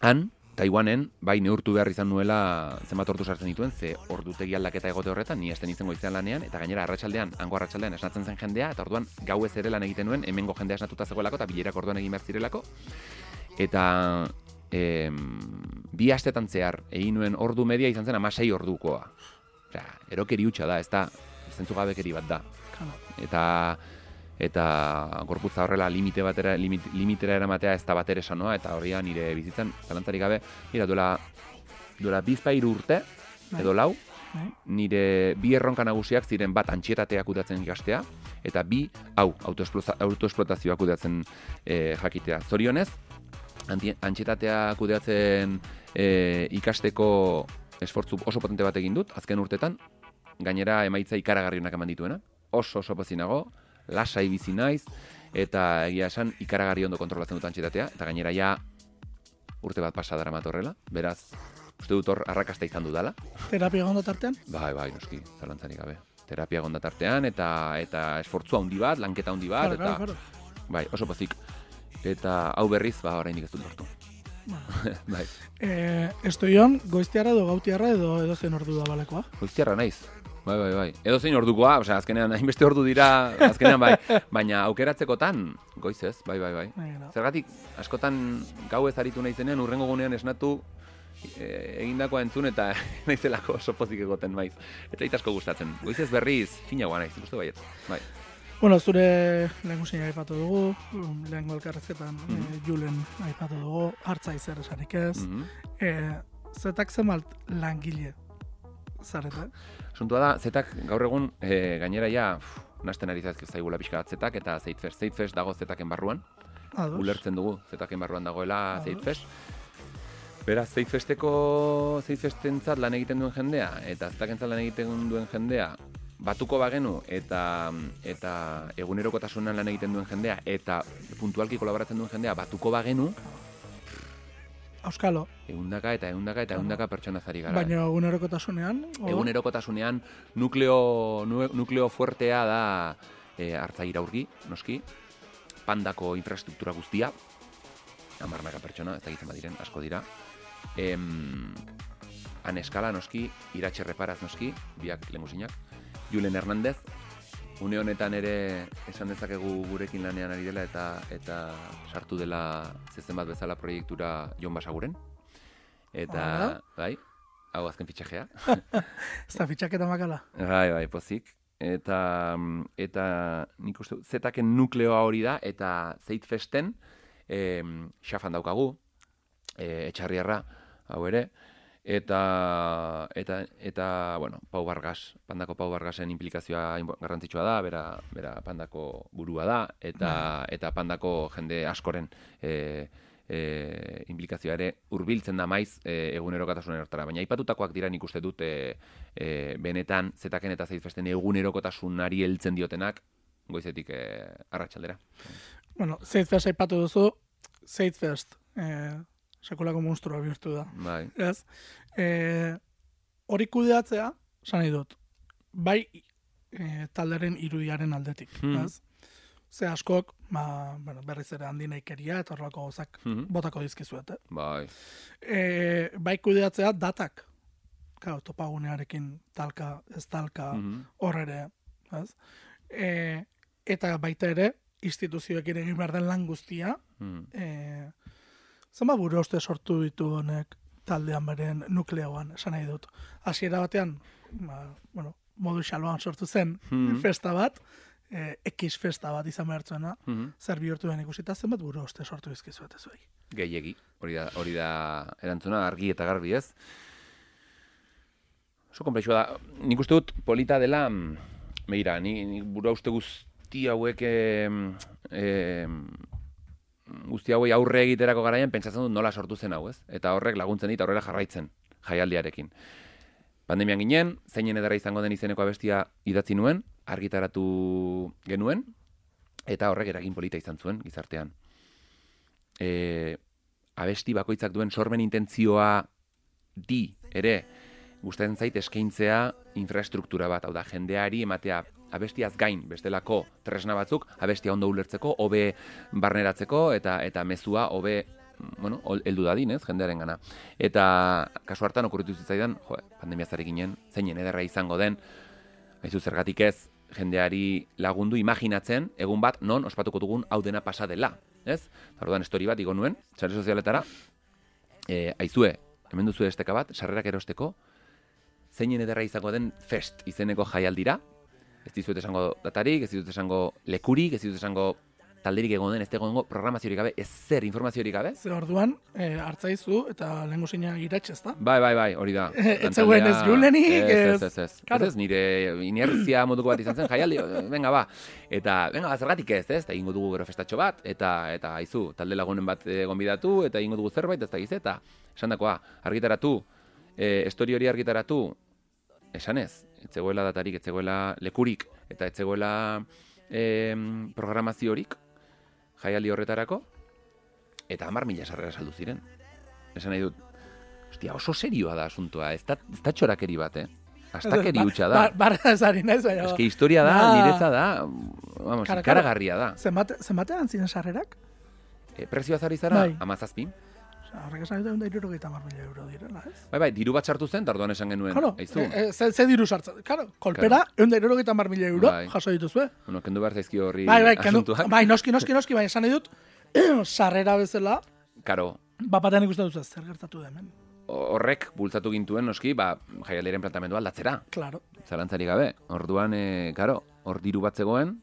han, Taiwanen, bai neurtu behar izan nuela zenbat ordu sartzen dituen, ze ordutegi aldaketa egote horretan, ni esten izango izan lanean, eta gainera arratsaldean, hango arratsaldean esnatzen zen jendea, eta orduan gau ez ere lan egiten nuen, hemengo jendea esnatuta zegoelako, eta bilerak orduan egin behar zirelako. Eta em, bi astetan zehar egin nuen ordu media izan zen amasei ordukoa. Osea, erokeri hutsa da, ez da, zentzugabekeri bat da. Eta eta gorputza horrela limite batera limit, limitera eramatea ez da batere sanoa eta horria nire bizitzan zalantzarik gabe ira duela duela bizpairu urte Bai. edo lau Bai. nire bi erronka nagusiak ziren bat antxietatea kudatzen ikastea eta bi hau autoesploza- autoesplotazioa kudatzen e, jakitea. Zorionez, antxietatea kudeatzen e, ikasteko esfortzu oso potente bat egin dut, azken urtetan, gainera emaitza ikaragarrionak eman dituena, oso oso pozinago, lasai bizi naiz, eta egia esan ikaragarri ondo kontrolatzen dut antxietatea, eta gainera ja urte bat pasa dara horrela, beraz, uste dut hor arrakasta izan dudala, Terapia gondo tartean? Bai, bai, noski, zalantzarik gabe. Terapia gonda tartean eta eta esfortzu handi bat, lanketa handi bat Claro, eta claro, claro. bai, oso pozik. Eta hau berriz, ba oraindik ez dut lortu. [LAUGHS] bai. E, estoion, goiztiarra edo gautiarra edo edo zen ordu da balekoa. Goiztiarra naiz. Bai, bai, bai. Edo zein ordukoa, osea, azkenean [LAUGHS] hainbeste ordu dira, azkenean bai, baina aukeratzekotan goiz ez, bai, bai, bai. Bueno, Zergatik askotan gau ez aritu naizenean urrengo gunean esnatu e, egindakoa entzun eta [LAUGHS] naizelako oso pozik egoten maiz. Eta ait asko gustatzen. Goizez berriz finagoa naiz, uste baiet. Bai. Bueno, zure lehengusina aipatu dugu, um, lehengo elkarrezetan Mhm. eh, Julen aipatu dugu, hartza izer esanik ez. Mhm. Eh, zetak zemalt langile zarete? Asuntua da, zetak gaur egun e, gainera ja nasten ari zaizkio zaigula pixka zetak eta Zeitfest. Zeitfest dago zetaken barruan, Ados? ulertzen dugu zetaken barruan dagoela Ados. Zeitfest. Beraz, Zeitfesteko Zeitfestentzat lan egiten duen jendea eta zetakentzat lan egiten duen jendea batuko bagenu eta eta egunerokotasunan lan egiten duen jendea eta puntualki kolaboratzen duen jendea batuko bagenu Auskalo, ehundaka eta ehundaka eta ehundaka pertsona zari gara. baina egunerokotasunean? o- Egunerokotasunean nukleo, nu- nukleo fuertea da e, hartza iraurgi, noski, pandako infrastruktura guztia, amarnaka pertsona, ez da badiren, asko dira. Em, han eskala noski, iratxe reparaz noski, biak lemusinak. Julen Hernandez, une honetan ere esan dezakegu gurekin lanean ari dela eta eta sartu dela zezen bat bezala proiektura Jon Basaguren. Eta, Hala. bai, hau azken fitxajea. [LAUGHS] Ez da fitxaketa makala. Bai, bai, pozik. Eta, eta nik uste zetaken nukleoa hori da, eta zeitfesten, e, xafan daukagu, e, etxarriarra, hau ere, eta, eta, eta, bueno, Pau Vargas, pandako Pau Vargasen implikazioa garrantzitsua da, bera, bera pandako burua da, eta, eta pandako jende askoren e, e, implikazioa ere hurbiltzen da maiz e, egunerokotasunen hortara. Baina aipatutakoak dira nik uste dut e, e, benetan zetaken eta zeitfesten egunerokotasunari heltzen diotenak goizetik e, arratsaldera. Bueno, Zeitfest aipatu duzu, Zeitfest, eh, sekulako monstrua bihurtu da. Bai. Ez? E, hori kudeatzea, nahi dut, bai e, talderen irudiaren aldetik, Hmm. ez? Ze askok, ba, bueno, berriz ere handi nahikeria eta horrelako gauzak Mhm. botako dizkizuet, eh? Bai. E, bai kudeatzea datak, Claro, topagunearekin talka, ez talka, Mhm. hor ere, ez? E, eta baita ere, instituzioekin egin behar den lan guztia, Mhm. e, zenba buru uste sortu ditu honek taldean beren nukleoan, esan nahi dut. Hasiera batean, ba, bueno, modu xaloan sortu zen Mhm. festa bat, e, X festa bat izan behar zuena, Mhm. zer bihurtu den ikusita, zenbat buru uste sortu dizkizuet ez bai. Gehiegi, hori da, hori da erantzuna argi eta garbi ez. Oso komplexua da. Nik uste dut polita dela, mm, begira, ni, ni burua uste guzti hauek em, guzti hauei aurre egiterako garaian pentsatzen dut nola sortu zen hau, ez? Eta horrek laguntzen dit aurrera jarraitzen jaialdiarekin. Pandemian ginen, zeinen ederra izango den izeneko abestia idatzi nuen, argitaratu genuen, eta horrek eragin polita izan zuen gizartean. E, abesti bakoitzak duen sormen intentzioa di ere gustatzen zait eskaintzea infrastruktura bat, hau da jendeari ematea abestiaz gain bestelako tresna batzuk abestia ondo ulertzeko, hobe barneratzeko eta eta mezua hobe bueno, heldu dadin, ez, jendearen gana. Eta kasu hartan okurritu zitzaidan, jo, pandemia zarekinen, zeinen ederra izango den, haizu zergatik ez, jendeari lagundu imaginatzen, egun bat, non ospatuko dugun hau dena pasa dela, ez? Orduan, story bat igo nuen, sare sozialetara, e, aizue, hemen duzu esteka bat, sarrerak erosteko, zeinen ederra izango den fest izeneko jaialdira, ez dizuet esango datarik, ez dizuet esango lekurik, ez dizuet esango talderik egon den, ez egongo programaziorik gabe, ez zer informaziorik gabe. Ze orduan, e, hartzaizu eta lehengo zina iratxe, ezta? Bai, bai, bai, hori da. [LAUGHS] Ez zegoen ez julenik, ez, ez, ez- ez, ez, nire inertzia moduko bat izan zen, jaialdi, venga ba, eta, venga, zergatik ez, ez, eta ingo dugu gero festatxo bat, eta, eta, aizu, talde lagunen bat e, gonbidatu, eta ingo dugu zerbait, ez da giz, eta, esan dakoa, argitaratu, e, estori hori argitaratu, esan ez, etzegoela datarik, etzegoela lekurik, eta etzegoela e, programaziorik, jaialdi horretarako, eta hamar mila sarrera saldu ziren. Esan nahi dut, ostia, oso serioa da asuntoa, ez da, ez da txorakeri bat, eh? Astakeri hutsa da. Ba- Barra ezari naiz, baina... Eske historia da, Da. niretza da, vamos, ikaragarria da. Zenbate, zenbatean ziren sarrerak? E, prezioa zari zara, Bai. amazazpi. Horrek esan dut, irurogeita mar mila euro direla, ez? Bai, bai, diru bat sartu zen, eta orduan esan genuen, Claro, aizu. e, e, ze, ze diru sartzen. Claro, kolpera, egun da irurogeita mar mila euro Bai. jaso dituzue. Bueno, kendu behar zaizkio horri Bai, bai, kendu, bai, noski, noski, noski, bai, esan nahi dut, [CLEARS THROAT] sarrera bezala, Karo, bapatean ikusten duzu zer gertatu da hemen. horrek bultzatu gintuen, noski, ba, jaialdiren plantamendua aldatzera. Claro. zalantzarik gabe. Orduan, e, karo, hor diru bat zegoen,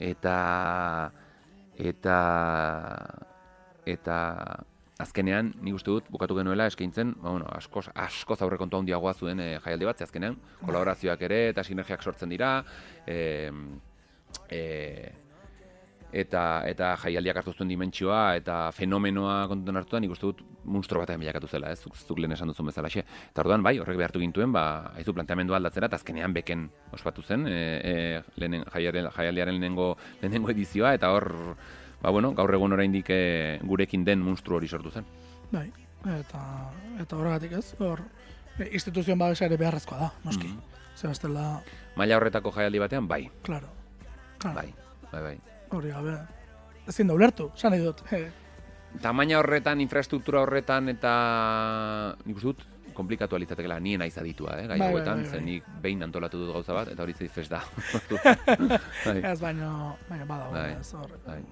eta, eta, eta, azkenean, nik uste dut, bukatu genuela eskaintzen, ba, bueno, askoz, askoz aurrekontu handiagoa zuen e, jaialdi bat, azkenean, kolaborazioak ere, eta sinergiak sortzen dira, e, e, eta eta jaialdiak hartu zuen dimentsioa eta fenomenoa kontutan hartuta nik uste dut monstro batean bilakatu zela, ez? Zuk, zuk lehen esan duzun bezalaxe. Eta orduan bai, horrek behartu gintuen, ba, haizu planteamendua aldatzera eta azkenean beken ospatu zen, e, e, lehenen, jaialdiaren lehenengo, lehenengo edizioa eta hor ba bueno, gaur egun oraindik e, gurekin den monstru hori sortu zen. Bai, eta, eta horregatik ez, hor, e, instituzioen babesa ere beharrezkoa da, noski. Mhm. Ze bestela, Maila horretako jaialdi batean bai, claro. claro. bai, bai, bai. Hori gabe, ezin da ulertu, esan nahi dut. E, Tamaina horretan, infrastruktura horretan eta nik dut komplikatu alitzatekela nien naiz aditua, eh, gai Bai, bai, hauetan, bai, zen bai. nik behin antolatu dut gauza bat, eta hori zeiz fes da. [LAUGHS] bai. ez baino, baina bada, Bai, ez hor. bai.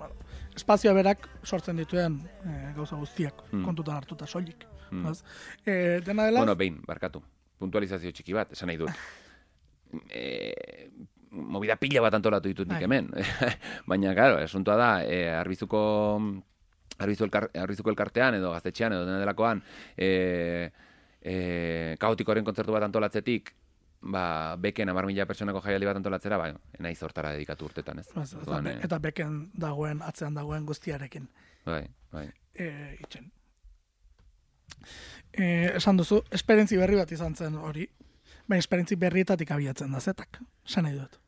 Espazioa berak sortzen dituen e, gauza guztiak, Hmm. kontutan hartuta soilik. Hmm. ez? E, dena dela, Bueno, behin, barkatu. Puntualizazio txiki bat, esan nahi dut. [LAUGHS] E, movida pila bat antolatu ditut nik Bai. hemen. [LAUGHS] Baina, claro, asuntoa da, e, arbizuko arbizu elkar, arbizuko elkartean edo gaztetxean edo dena delakoan e, e, kaotikoren kontzertu bat antolatzetik ba, beken amar mila pertsonako jaialdi bat antolatzera, ba, naiz hortara dedikatu urtetan, ez? eta, Orduan, be- eh, eta beken dagoen, atzean dagoen guztiarekin. bai, bai. e, itxen. E, esan duzu, esperientzi berri bat izan zen hori, baina esperientzi berrietatik abiatzen da zetak. Esan nahi dut.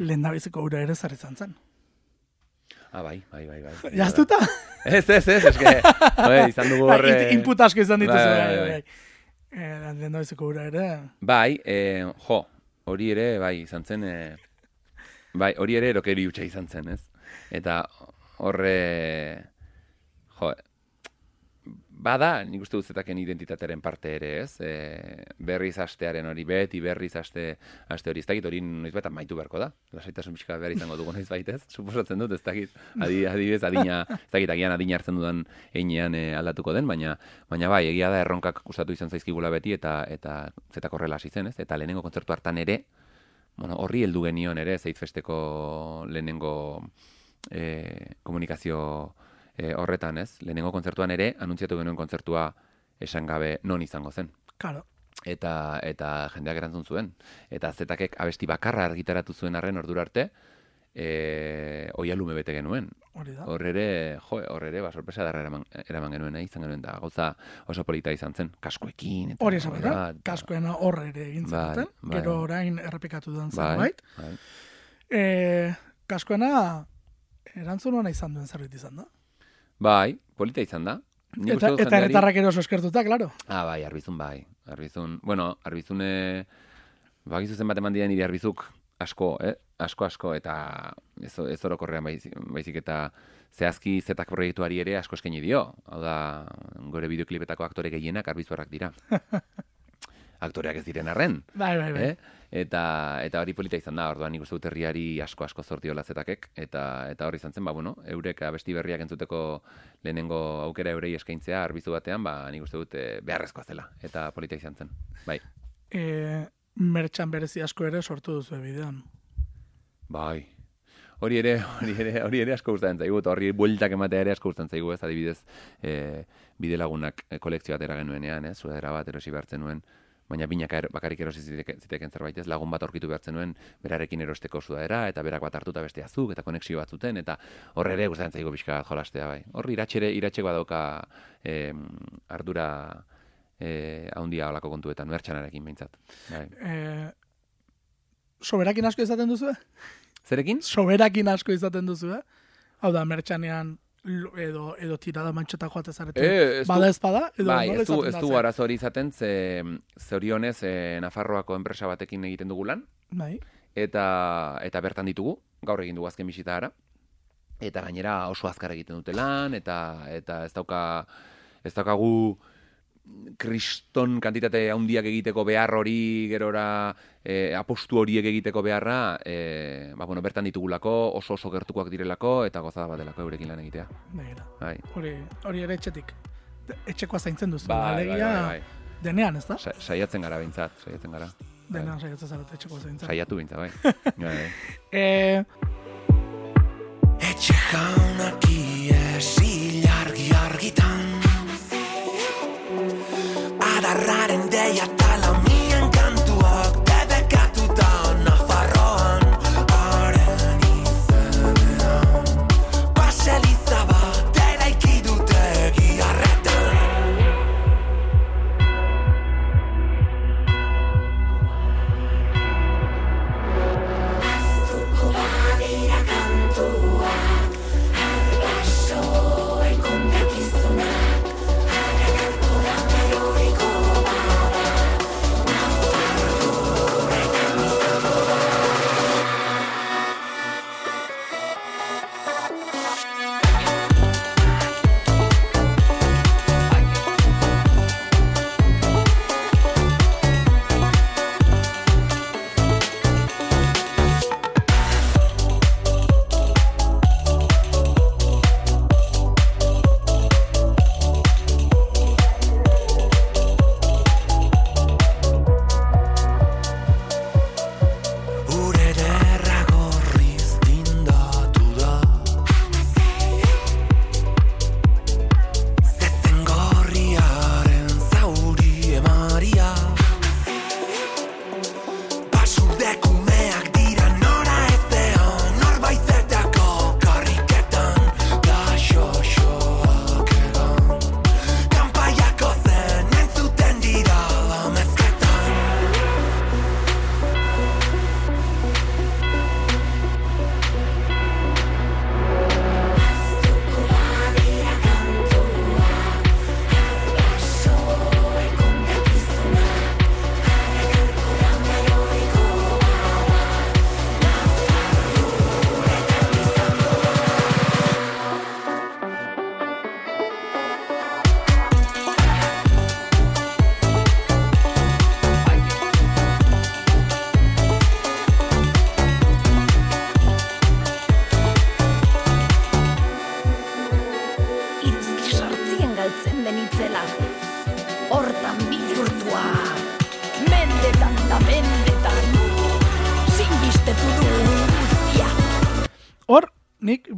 Lehen dabiziko ura ere zer izan zen. Ah, bai, bai, bai, bai. Jaztuta? Ez, ez, ez, eske, bai, izan dugu horre... Bai, input asko izan dituzu. Bai, Bai, bai, bai, bai. E, lehen dabiziko ura ere. Bai, e, jo, hori ere, bai, izan zen, e, bai, hori ere erokeri hutsa izan zen, ez? Eta horre, jo, bada, nik uste dut zetaken identitatearen parte ere, ez? E, berriz astearen hori, beti berriz aste, aste hori, ez dakit hori noiz bat amaitu beharko da. Lasaitasun pixka behar izango dugu noiz baitez, suposatzen dut, ez dakit, adi, adibidez, adina, ez dakit, agian adina hartzen dudan einean e, aldatuko den, baina, baina bai, egia da erronkak gustatu izan zaizkigula beti, eta eta zetak horrela hasi zen, ez? Eta lehenengo kontzertu hartan ere, bueno, horri heldu genion ere, zeitfesteko lehenengo e, komunikazio e, horretan, ez? Lehenengo kontzertuan ere, anuntziatu genuen kontzertua esan gabe non izango zen. Claro. Eta, eta jendeak erantzun zuen. Eta zetakek abesti bakarra argitaratu zuen arren ordura arte, e, oia lume bete genuen. Hori da. Hor ere, jo, hor ere, ba, sorpresa darra eraman, eraman genuen, eh, izan genuen da, gauza oso polita izan zen, kaskoekin. Eta, Hori esan da, eta- kaskoena horre ere egin Bai, zenuten, bai. gero orain errepikatu duen Bai, zerbait. bai. E, kaskoena erantzun izan duen zerbait izan da. Bai, polita izan da. Nik Eta, eta jendeari- herritarrak eroso eskertuta, claro. Ah, bai, arbizun bai. Arbizun, bueno, arbizune, bakizu zenbat eman dian nire arbizuk asko, eh? Asko, asko, eta ez, ez orokorrean baizik, baizik eta zehazki zetak proiektuari ere asko eskaini dio. Hau da, gore bideoklipetako aktore gehienak arbizuarrak dira. [LAUGHS] Aktoreak ez diren arren. Bai, bai, bai. Eh? Eta, eta hori polita izan da, orduan nik uste dut herriari asko asko zortiola zetakek, eta, eta hori izan zen, ba, bueno, eurek abesti berriak entzuteko lehenengo aukera eurei eskaintzea arbizu batean, ba, nik uste dut eh, beharrezkoa zela, eta polita izan zen, bai. E, mertxan berezi asko ere sortu duzu bidean. Bai. Hori ere, hori ere, hori ere asko gustatzen zaigu, eta horri bueltak ematea ere asko gustatzen zaigu, ez adibidez, e, bide lagunak e, kolekzio batera genuenean, ez, sudadera bat erosi behartzen nuen, baina binaka er, bakarrik erosi ziteke, ziteken zerbait ez, lagun bat aurkitu behartzen nuen, berarekin erosteko sudadera, eta berak bat hartuta beste azuk, eta konexio bat zuten, eta horre ere gustatzen zaigu pixka jolastea, bai. Horri iratxere, iratxeko badauka em, ardura e, haundia olako kontuetan, mertxanarekin behintzat. Bai. E, soberakin asko izaten duzu, Zerekin? Soberakin asko izaten duzu, Hau da, mertxanean edo, edo tirada mantxota joate zarete. Eh, du- bada ez bada, edo bai, ez du, ez du zer? arazo hori izaten, ze zorionez e, Nafarroako enpresa batekin egiten dugu lan, Bai. eta, eta bertan ditugu, gaur egin dugu azken bisita ara, eta gainera oso azkar egiten dute lan, eta, eta ez dauka, ez daukagu kriston kantitate handiak egiteko behar hori, gerora e, apostu horiek egiteko beharra, e, ba, bueno, bertan ditugulako, oso oso gertukoak direlako, eta gozada bat delako eurekin lan egitea. Bai. Hori, hori ere etxetik. Etxekoa zaintzen duzu. Bai, bai, alegia, bai, bai. denean, ez da? Sa- Saiatzen gara behintzat, saiatzen gara. Denean saiatzen zarete etxekoa zaintzen. Saiatu behintzat, bai. [LAUGHS] bai. bai. E, Etxe jaunak iesi argi argitan Adarraren deia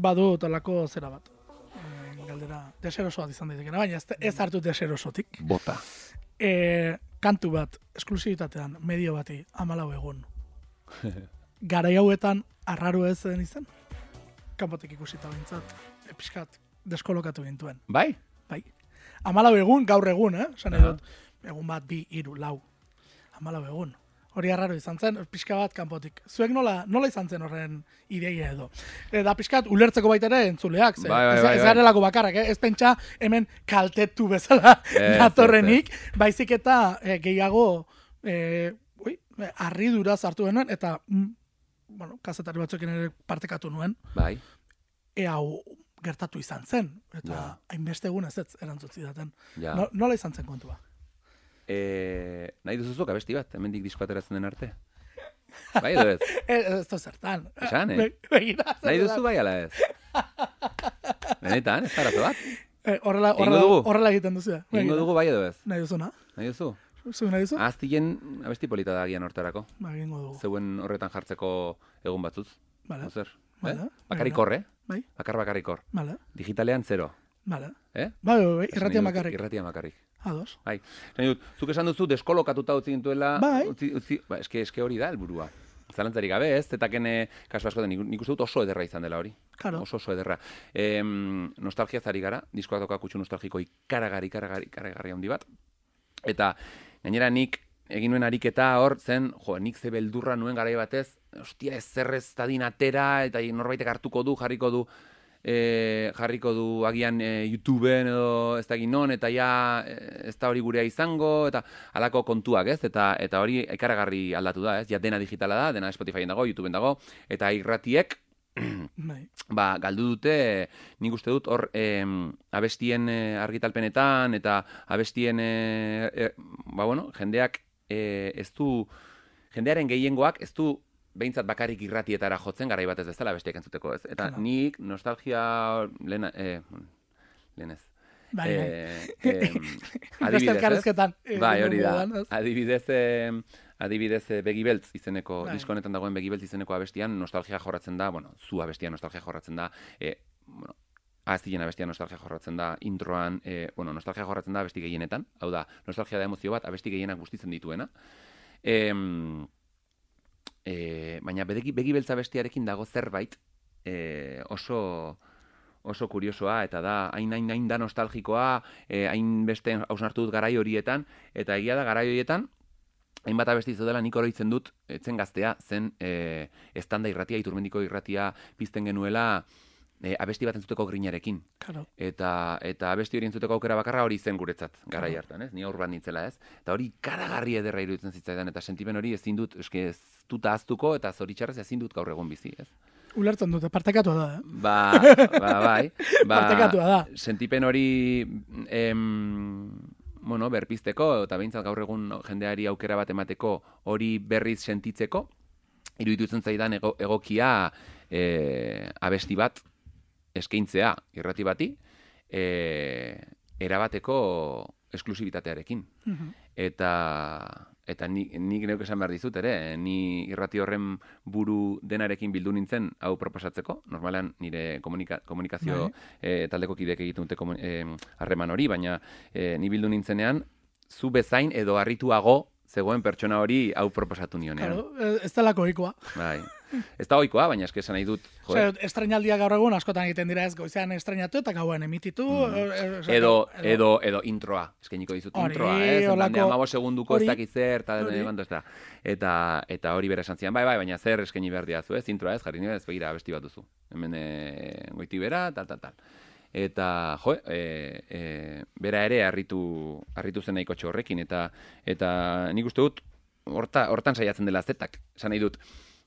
badu talako zera bat. E, galdera, deserosoa izan daitekena, baina ez, ez hartu deserosotik. Bota. E, kantu bat, esklusibitatean, medio bati, amalau egun. [LAUGHS] garai hauetan arraro ez zen izan. Kanpotik ikusita bintzat, e, pixkat, deskolokatu gintuen. Bai? Bai. Amalau egun, gaur egun, eh? Aha. dut, egun bat, bi, hiru, lau. Amalau egun. Hori arraro izan zen, pixka bat kanpotik. Zuek nola, nola izan zen horren ideia edo? Eta pixkat, ulertzeko baita ere entzuleak, ze, Bai, bai, bai, ez bai. garelako bakarrak, eh? ez pentsa hemen kaltetu bezala Ez, datorrenik, baizik eta eh, gehiago eh, ui, harridura sartu genuen, eta mm, bueno, kazetari batzuekin ere partekatu nuen, Bai. ea gertatu izan zen, eta Ja. hainbeste egun ez ez erantzun zidaten. Ja. No, nola izan zen kontua? E, nahi duzuzuk abesti bat, hemendik disko ateratzen den arte? Bai edo ez? [LAUGHS] Ez da zertan. Esan, eh? Be- begira, Nahi duzu bai ala ez? Benetan, ez arazo bat? [LAUGHS] Eh, horrela, horrela, horrela egiten duzu. eh? Begira. dugu bai edo ez? Nahi duzuna? Nahi duzu? Zu nahi duzu? Aztien abesti polita da agian hortarako. Ba, egingo dugu. Zeuen horretan jartzeko egun batzuz. Vale. Zer? Vale. Eh? Bakarrik hor, eh? Bai, Bakar bakarrik hor. vale, Digitalean zero. vale. Eh? Bai, bai, bai, irratia makarrik. Irratia makarrik. Ados. Bai. Zain dut, zuk esan duzu deskolokatuta utzi gintuela, Bai. utzi, utzi, ba, eske, eske hori da helburua. Zalantzarik gabe, ez? Zetaken eh, kasu askotan nik, nik uste dut oso ederra izan dela hori. Claro. Oso oso ederra. Em, nostalgia zari gara, diskoak doka kutsu nostalgiko ikaragarri, ikaragarri, ikaragarri handi bat. Eta gainera nik egin nuen ariketa hor zen, jo, nik ze beldurra nuen garai batez, ostia, ez zerrez tadin atera, eta norbaitek hartuko du, jarriko du, e, jarriko du agian e, YouTubeen edo ez da non, eta ja e, ez da hori gurea izango, eta halako kontuak, ez? Eta eta hori ikaragarri aldatu da, ez? Ja dena digitala da, dena Spotifyen dago, YouTubeen dago, eta irratiek [CLEARS THROAT] Bai. ba, galdu dute, nik uste dut hor em, abestien eh, argitalpenetan eta abestien eh, eh, ba, bueno, jendeak eh, ez du jendearen gehiengoak ez du behintzat bakarrik irratietara jotzen garai batez bezala besteak entzuteko, ez? Eta Claro. nik nostalgia lehena, eh, lehenez. Bai, bai. Eh, Beste [LAUGHS] adibidez, ez? eh, Bai, hori da. Adibidez, eh, adibidez eh, Begi Beltz izeneko, Bai. disko honetan dagoen Begi Beltz izeneko abestian nostalgia jorratzen da, bueno, zu abestia nostalgia jorratzen da, eh, bueno, Aztien abestia nostalgia jorratzen da introan, eh, bueno, nostalgia jorratzen da abesti gehienetan, hau da, nostalgia da emozio bat, abesti gehienak guztitzen dituena. Em, eh, baina begi, begi beltza bestiarekin dago zerbait eh, oso oso kuriosoa eta da hain hain hain da nostalgikoa, eh, hain beste hausnartu dut garai horietan eta egia da garai horietan hainbat abesti dela nik oroitzen dut etzen gaztea zen eh, estanda irratia, iturmendiko irratia pizten genuela eh, abesti bat entzuteko grinarekin. Claro. Eta, eta abesti hori entzuteko aukera bakarra hori zen guretzat, garai Claro. hartan, ez? Ni aurban nintzela, ez? Eta hori karagarri ederra iruditzen zitzaidan, eta sentimen hori ezin dut, eske ez dut ahaztuko, eta zoritxarrez ezin dut gaur egon bizi, ez? Ulertzen dute, partekatua da, eh? Ba, ba, bai. [LAUGHS] Ba, Partekatua da. Sentipen hori, em, bueno, berpizteko, eta behintzat gaur egun jendeari aukera bat emateko hori berriz sentitzeko, iruditzen zaidan ego, egokia e, abesti bat eskaintzea irrati bati, e, erabateko esklusibitatearekin. Mhm. Eta eta ni, nik neuk esan behar dizut ere, ni irrati horren buru denarekin bildu nintzen hau proposatzeko, normalean nire komunika, komunikazio eh, taldeko kideek egiten dute eh, harreman hori, baina eh, ni bildu nintzenean, zu bezain edo harrituago zegoen pertsona hori hau proposatu nionean. Claro, ez- ez delako ohikoa. Bai. Ez da oikoa, baina eske esan nahi dut, jo, Osea, estrenaldiak gaur egun askotan egiten dira ez goizean estrenatu eta gauan emititu. eh, eh, osea, Mm. edo, edo, edo introa, eskainiko dizut Hori, introa, ez? holako- Holako, amabo segunduko ez dakit zer, eta eh, ez da. Eta, eta hori bere esan zian, bai, bai, baina zer eskaini behar diazu, ez? Introa ez, jarri nire ez begira abesti bat duzu. Hemen e, goiti bera, tal, tal, tal. Eta, jo, e, e, bera ere harritu, harritu zen nahiko horrekin, eta, eta nik uste dut, horta, hortan saiatzen dela zetak, esan nahi dut,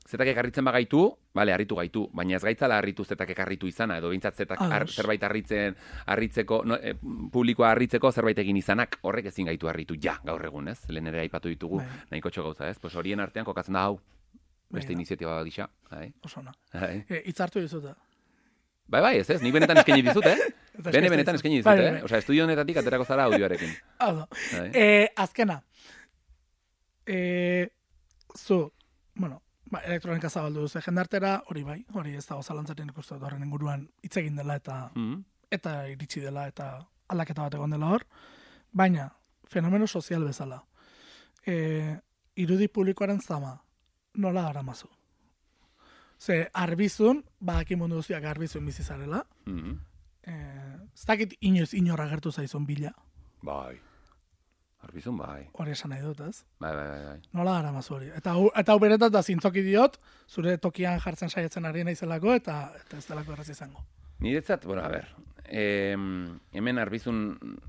zetak ekarritzen bagaitu, bale, harritu gaitu, baina ez gaitzala harritu zetak ekarritu izana, edo bintzat zetak Ados. zerbait harritzen, harritzeko, no, e, publikoa harritzeko zerbait egin izanak, horrek ezin gaitu harritu, ja, gaur egun, ez? Lehen ere aipatu ditugu, Bai. nahiko gauza, ez? Pues horien artean kokatzen da hau, beste Bai da. iniziatiba gisa, bai, Oso ona. bai. E, hitz hartu dizute. Bai, bai, ez ez, nik benetan eskaini dizut, eh? [LAUGHS] Bene benetan eskaini dizut, Bai, eh? bai. Osea, estudio honetatik aterako zara audioarekin. [LAUGHS] Hau da. Bai. E, azkena. E, zu, bueno, ba, elektronika zabaldu duzu jendartera, hori bai, hori ez dago zalantzaten ikustu dut horren inguruan hitz egin dela eta Mm. eta iritsi dela eta aldaketa bat egon dela hor, baina fenomeno sozial bezala. E, irudi publikoaren zama nola aramazu? Ze arbizun, badaki mundu guztiak arbizun bizi zarela. Mhm. Eh, ez dakit inoiz inor agertu zaizun bila. Bai. Arbizun bai. Hori esan nahi dut, ez? Bai, bai, bai, bai. Nola gara mazu hori. Eta hau, eta hau beretat da zintzoki diot, zure tokian jartzen saiatzen ari naizelako, eta, eta ez delako erraz izango. Niretzat, bueno, a ber, em, hemen arbizun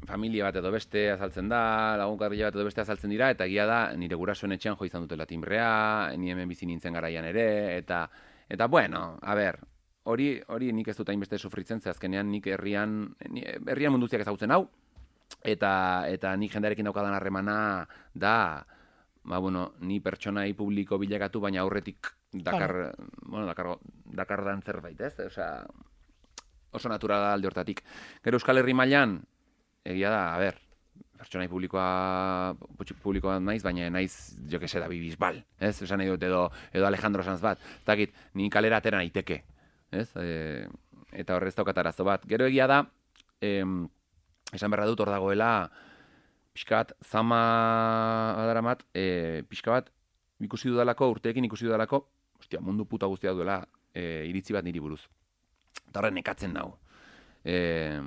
familia bat edo beste azaltzen da, lagunkarria bat edo beste azaltzen dira, eta egia da, nire gurasoen etxean jo izan dutela timbrea, ni hemen bizi nintzen garaian ere, eta, eta bueno, a ber, hori, hori nik ez dut hainbeste sufritzen, ze azkenean nik herrian, herrian munduziak ezagutzen hau, eta, eta nik jendearekin daukadan harremana da, ba, bueno, ni pertsonai publiko bilakatu, baina aurretik dakar, bueno, dakar, dakar dan zerbait, ez? Osea, oso naturala alde hortatik. Gero Euskal Herri mailan egia da, a ber, pertsonai publikoa publikoa naiz, baina naiz jo que se da bibisbal, ez? Esan nahi dut edo edo Alejandro Sanz bat. Ez dakit, ni kalera atera naiteke, ez? E, eta horrez daukat arazo bat. Gero egia da, em, esan berra dut hor dagoela pixka bat, zama badaramat, e, pixka bat, ikusi dudalako, urteekin ikusi dudalako, ostia, mundu puta guztia duela e, iritzi bat niri buruz. Eta horren nekatzen nau. E,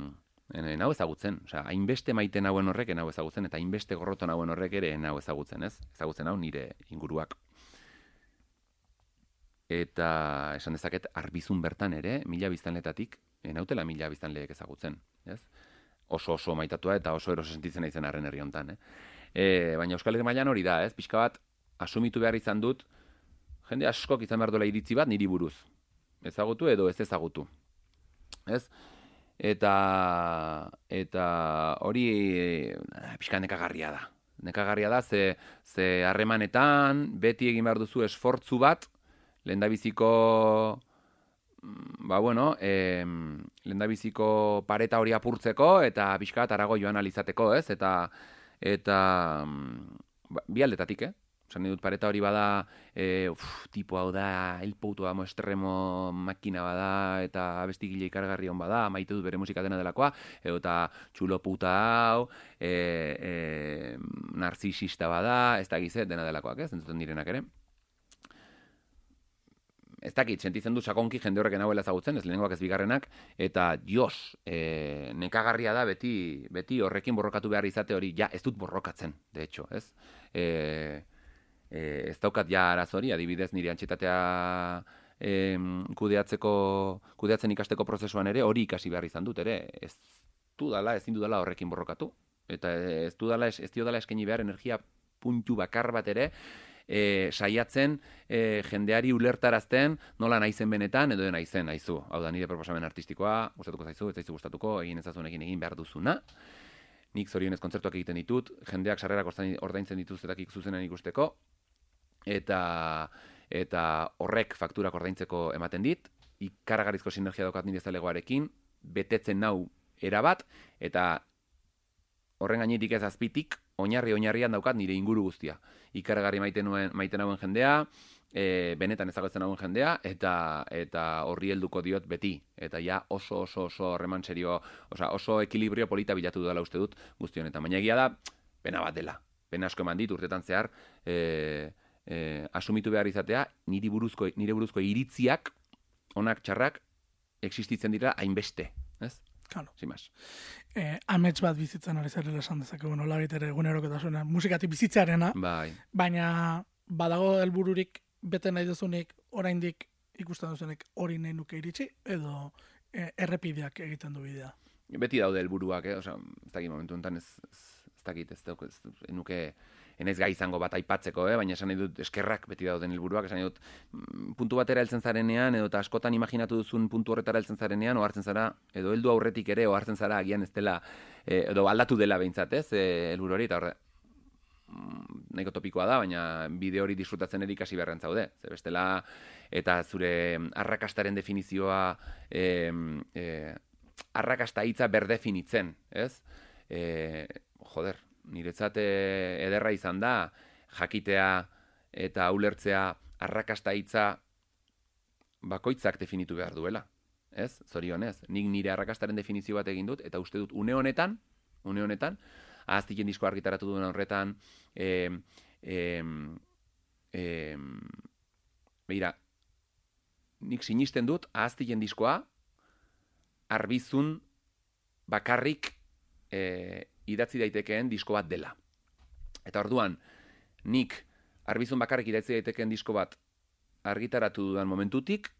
nau ezagutzen, osea, hainbeste maite nauen horrek nau ezagutzen, eta hainbeste gorroto nauen horrek ere nau ezagutzen, ez? Ezagutzen hau nire inguruak. Eta esan dezaket, arbizun bertan ere, mila biztanletatik, enautela mila biztanleek ezagutzen, ez? Oso oso maitatua eta oso eroso sentitzen naizen arren herri hontan, eh? E, baina Euskal Herri mailan hori da, ez? Pixka bat, asumitu behar izan dut, jende askok izan behar duela iritzi bat niri buruz. Ezagutu edo ez ezagutu. Ez? Eta, eta hori eh, pixka nekagarria da. Nekagarria da, ze, ze harremanetan beti egin behar duzu esfortzu bat, lehendabiziko ba bueno, eh, lehendabiziko pareta hori apurtzeko eta pixka bat arago joan alizateko, ez? Eta eta ba, bi aldetatik, eh? Osan dut pareta hori bada, e, uf, tipo hau da, elpoutu amo estremo makina bada, eta abestigile ikargarri hon bada, maite dut bere musika dena delakoa, edo eta txulo puta hau, e, e, narzisista bada, ez da gizet dena delakoak, ez, entzuten direnak ere. Ez dakit, sentitzen du sakonki jende horrek nahuela ezagutzen, ez lehenengoak ez bigarrenak, eta jos, e, nekagarria da beti, beti horrekin borrokatu behar izate hori, ja, ez dut borrokatzen, de hecho, ez? E, e, ez daukat ja arazori, adibidez nire antxetatea em, kudeatzeko, kudeatzen ikasteko prozesuan ere, hori ikasi behar izan dut ere, ez dudala, ezin dudala horrekin borrokatu, eta ez dudala, ez, ez diodala eskaini behar energia puntu bakar bat ere, e, saiatzen e, jendeari ulertarazten nola naizen benetan edo naizen naizu. Hau da nire proposamen artistikoa, gustatuko zaizu, ez zaizu gustatuko, egin ezazunekin egin behar duzuna. Nik zorionez kontzertuak egiten ditut, jendeak sarrerak ordaintzen dituztetak zuzenen ikusteko, eta eta horrek fakturak ordaintzeko ematen dit, ikaragarrizko sinergia daukat nire zalegoarekin, betetzen nau erabat, eta horren gainetik ez azpitik, oinarri oinarrian daukat nire inguru guztia. Ikaragarri maite nuen maite nauen jendea, e, benetan ezagutzen nauen jendea eta eta horri helduko diot beti eta ja oso oso oso harreman serio, osea oso ekilibrio polita bilatu dela uste dut guzti honetan. Baina egia da pena bat dela. Pena asko eman dit urtetan zehar, e, e, asumitu behar izatea niri buruzko nire buruzko iritziak onak txarrak existitzen dira hainbeste, ez? Claro. Sin más. Eh, amets bat bizitzen ari zerrela esan dezakegu, nola ere egunerokotasunean, musikatik bizitzearena, Bai. baina badago helbururik bete nahi duzunik, oraindik ikusten duzunik hori nahi nuke iritsi, edo eh, errepideak egiten du bidea. Beti daude helburuak, eh? Osea, ez dakit momentu honetan ez, ez, dakit, ez, ez, ez nuke enez gai izango bat aipatzeko, eh? baina esan nahi dut eskerrak beti dauden helburuak, esan nahi dut mm, puntu batera heltzen zarenean, edo eta askotan imaginatu duzun puntu horretara heltzen zarenean, ohartzen zara, edo heldu aurretik ere, ohartzen zara agian ez dela, eh, edo aldatu dela behintzat, ez, eh, hori, eta horre, mm, nahiko topikoa da, baina bideo hori disfrutatzen ere ikasi beharren zaude. Ze bestela, eta zure arrakastaren definizioa, e, e, arrakasta hitza berdefinitzen, ez? E, joder, niretzat e, ederra izan da, jakitea eta ulertzea arrakasta hitza bakoitzak definitu behar duela. Ez? Zorionez, nik nire arrakastaren definizio bat egin dut, eta uste dut une honetan, une honetan, ahaztiken disko argitaratu duen horretan, e, e, e, beira, nik sinisten dut ahaztien diskoa arbizun bakarrik e, idatzi daitekeen disko bat dela. Eta orduan, nik arbizun bakarrik idatzi daitekeen disko bat argitaratu dudan momentutik,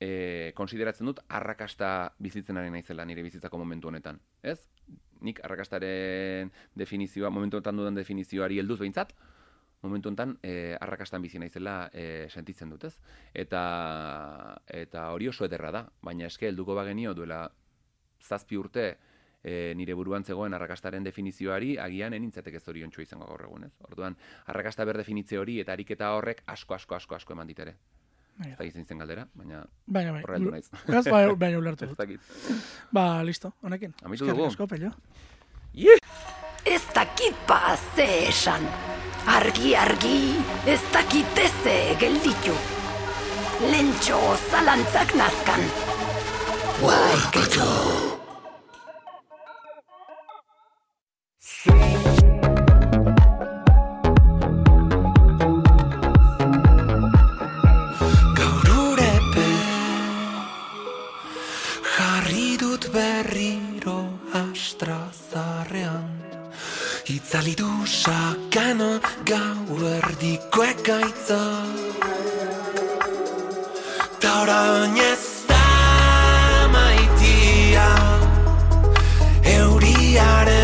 e, konsideratzen dut arrakasta bizitzen ari naizela nire bizitzako momentu honetan. Ez? Nik arrakastaren definizioa, momentu honetan dudan definizioari helduz behintzat, momentu honetan e, arrakastan bizi naizela e, sentitzen dut, ez? Eta, eta hori oso ederra da, baina eske helduko bagenio duela zazpi urte e, nire buruan zegoen arrakastaren definizioari agian enintzateke zoriontsu izango gaur egun, ez? Orduan, arrakasta ber definitze hori eta ariketa horrek asko, asko, asko, asko eman ditere. Bai. Ez da izan zen galdera, baina Baina, bai. horre heldu naiz. Ez, bai, [LAUGHS] baina ulertu Ez dut. dakit. Ba, listo, honekin. Amitu Eskerrik dugu. asko, pello. Ez dakit ba ze esan. Argi, argi, ez dakit eze gelditu. Lentxo zalantzak nazkan. Guai, Itzali du sakana gau erdiko ekaitza. Ta orain ez da maitia Euriaren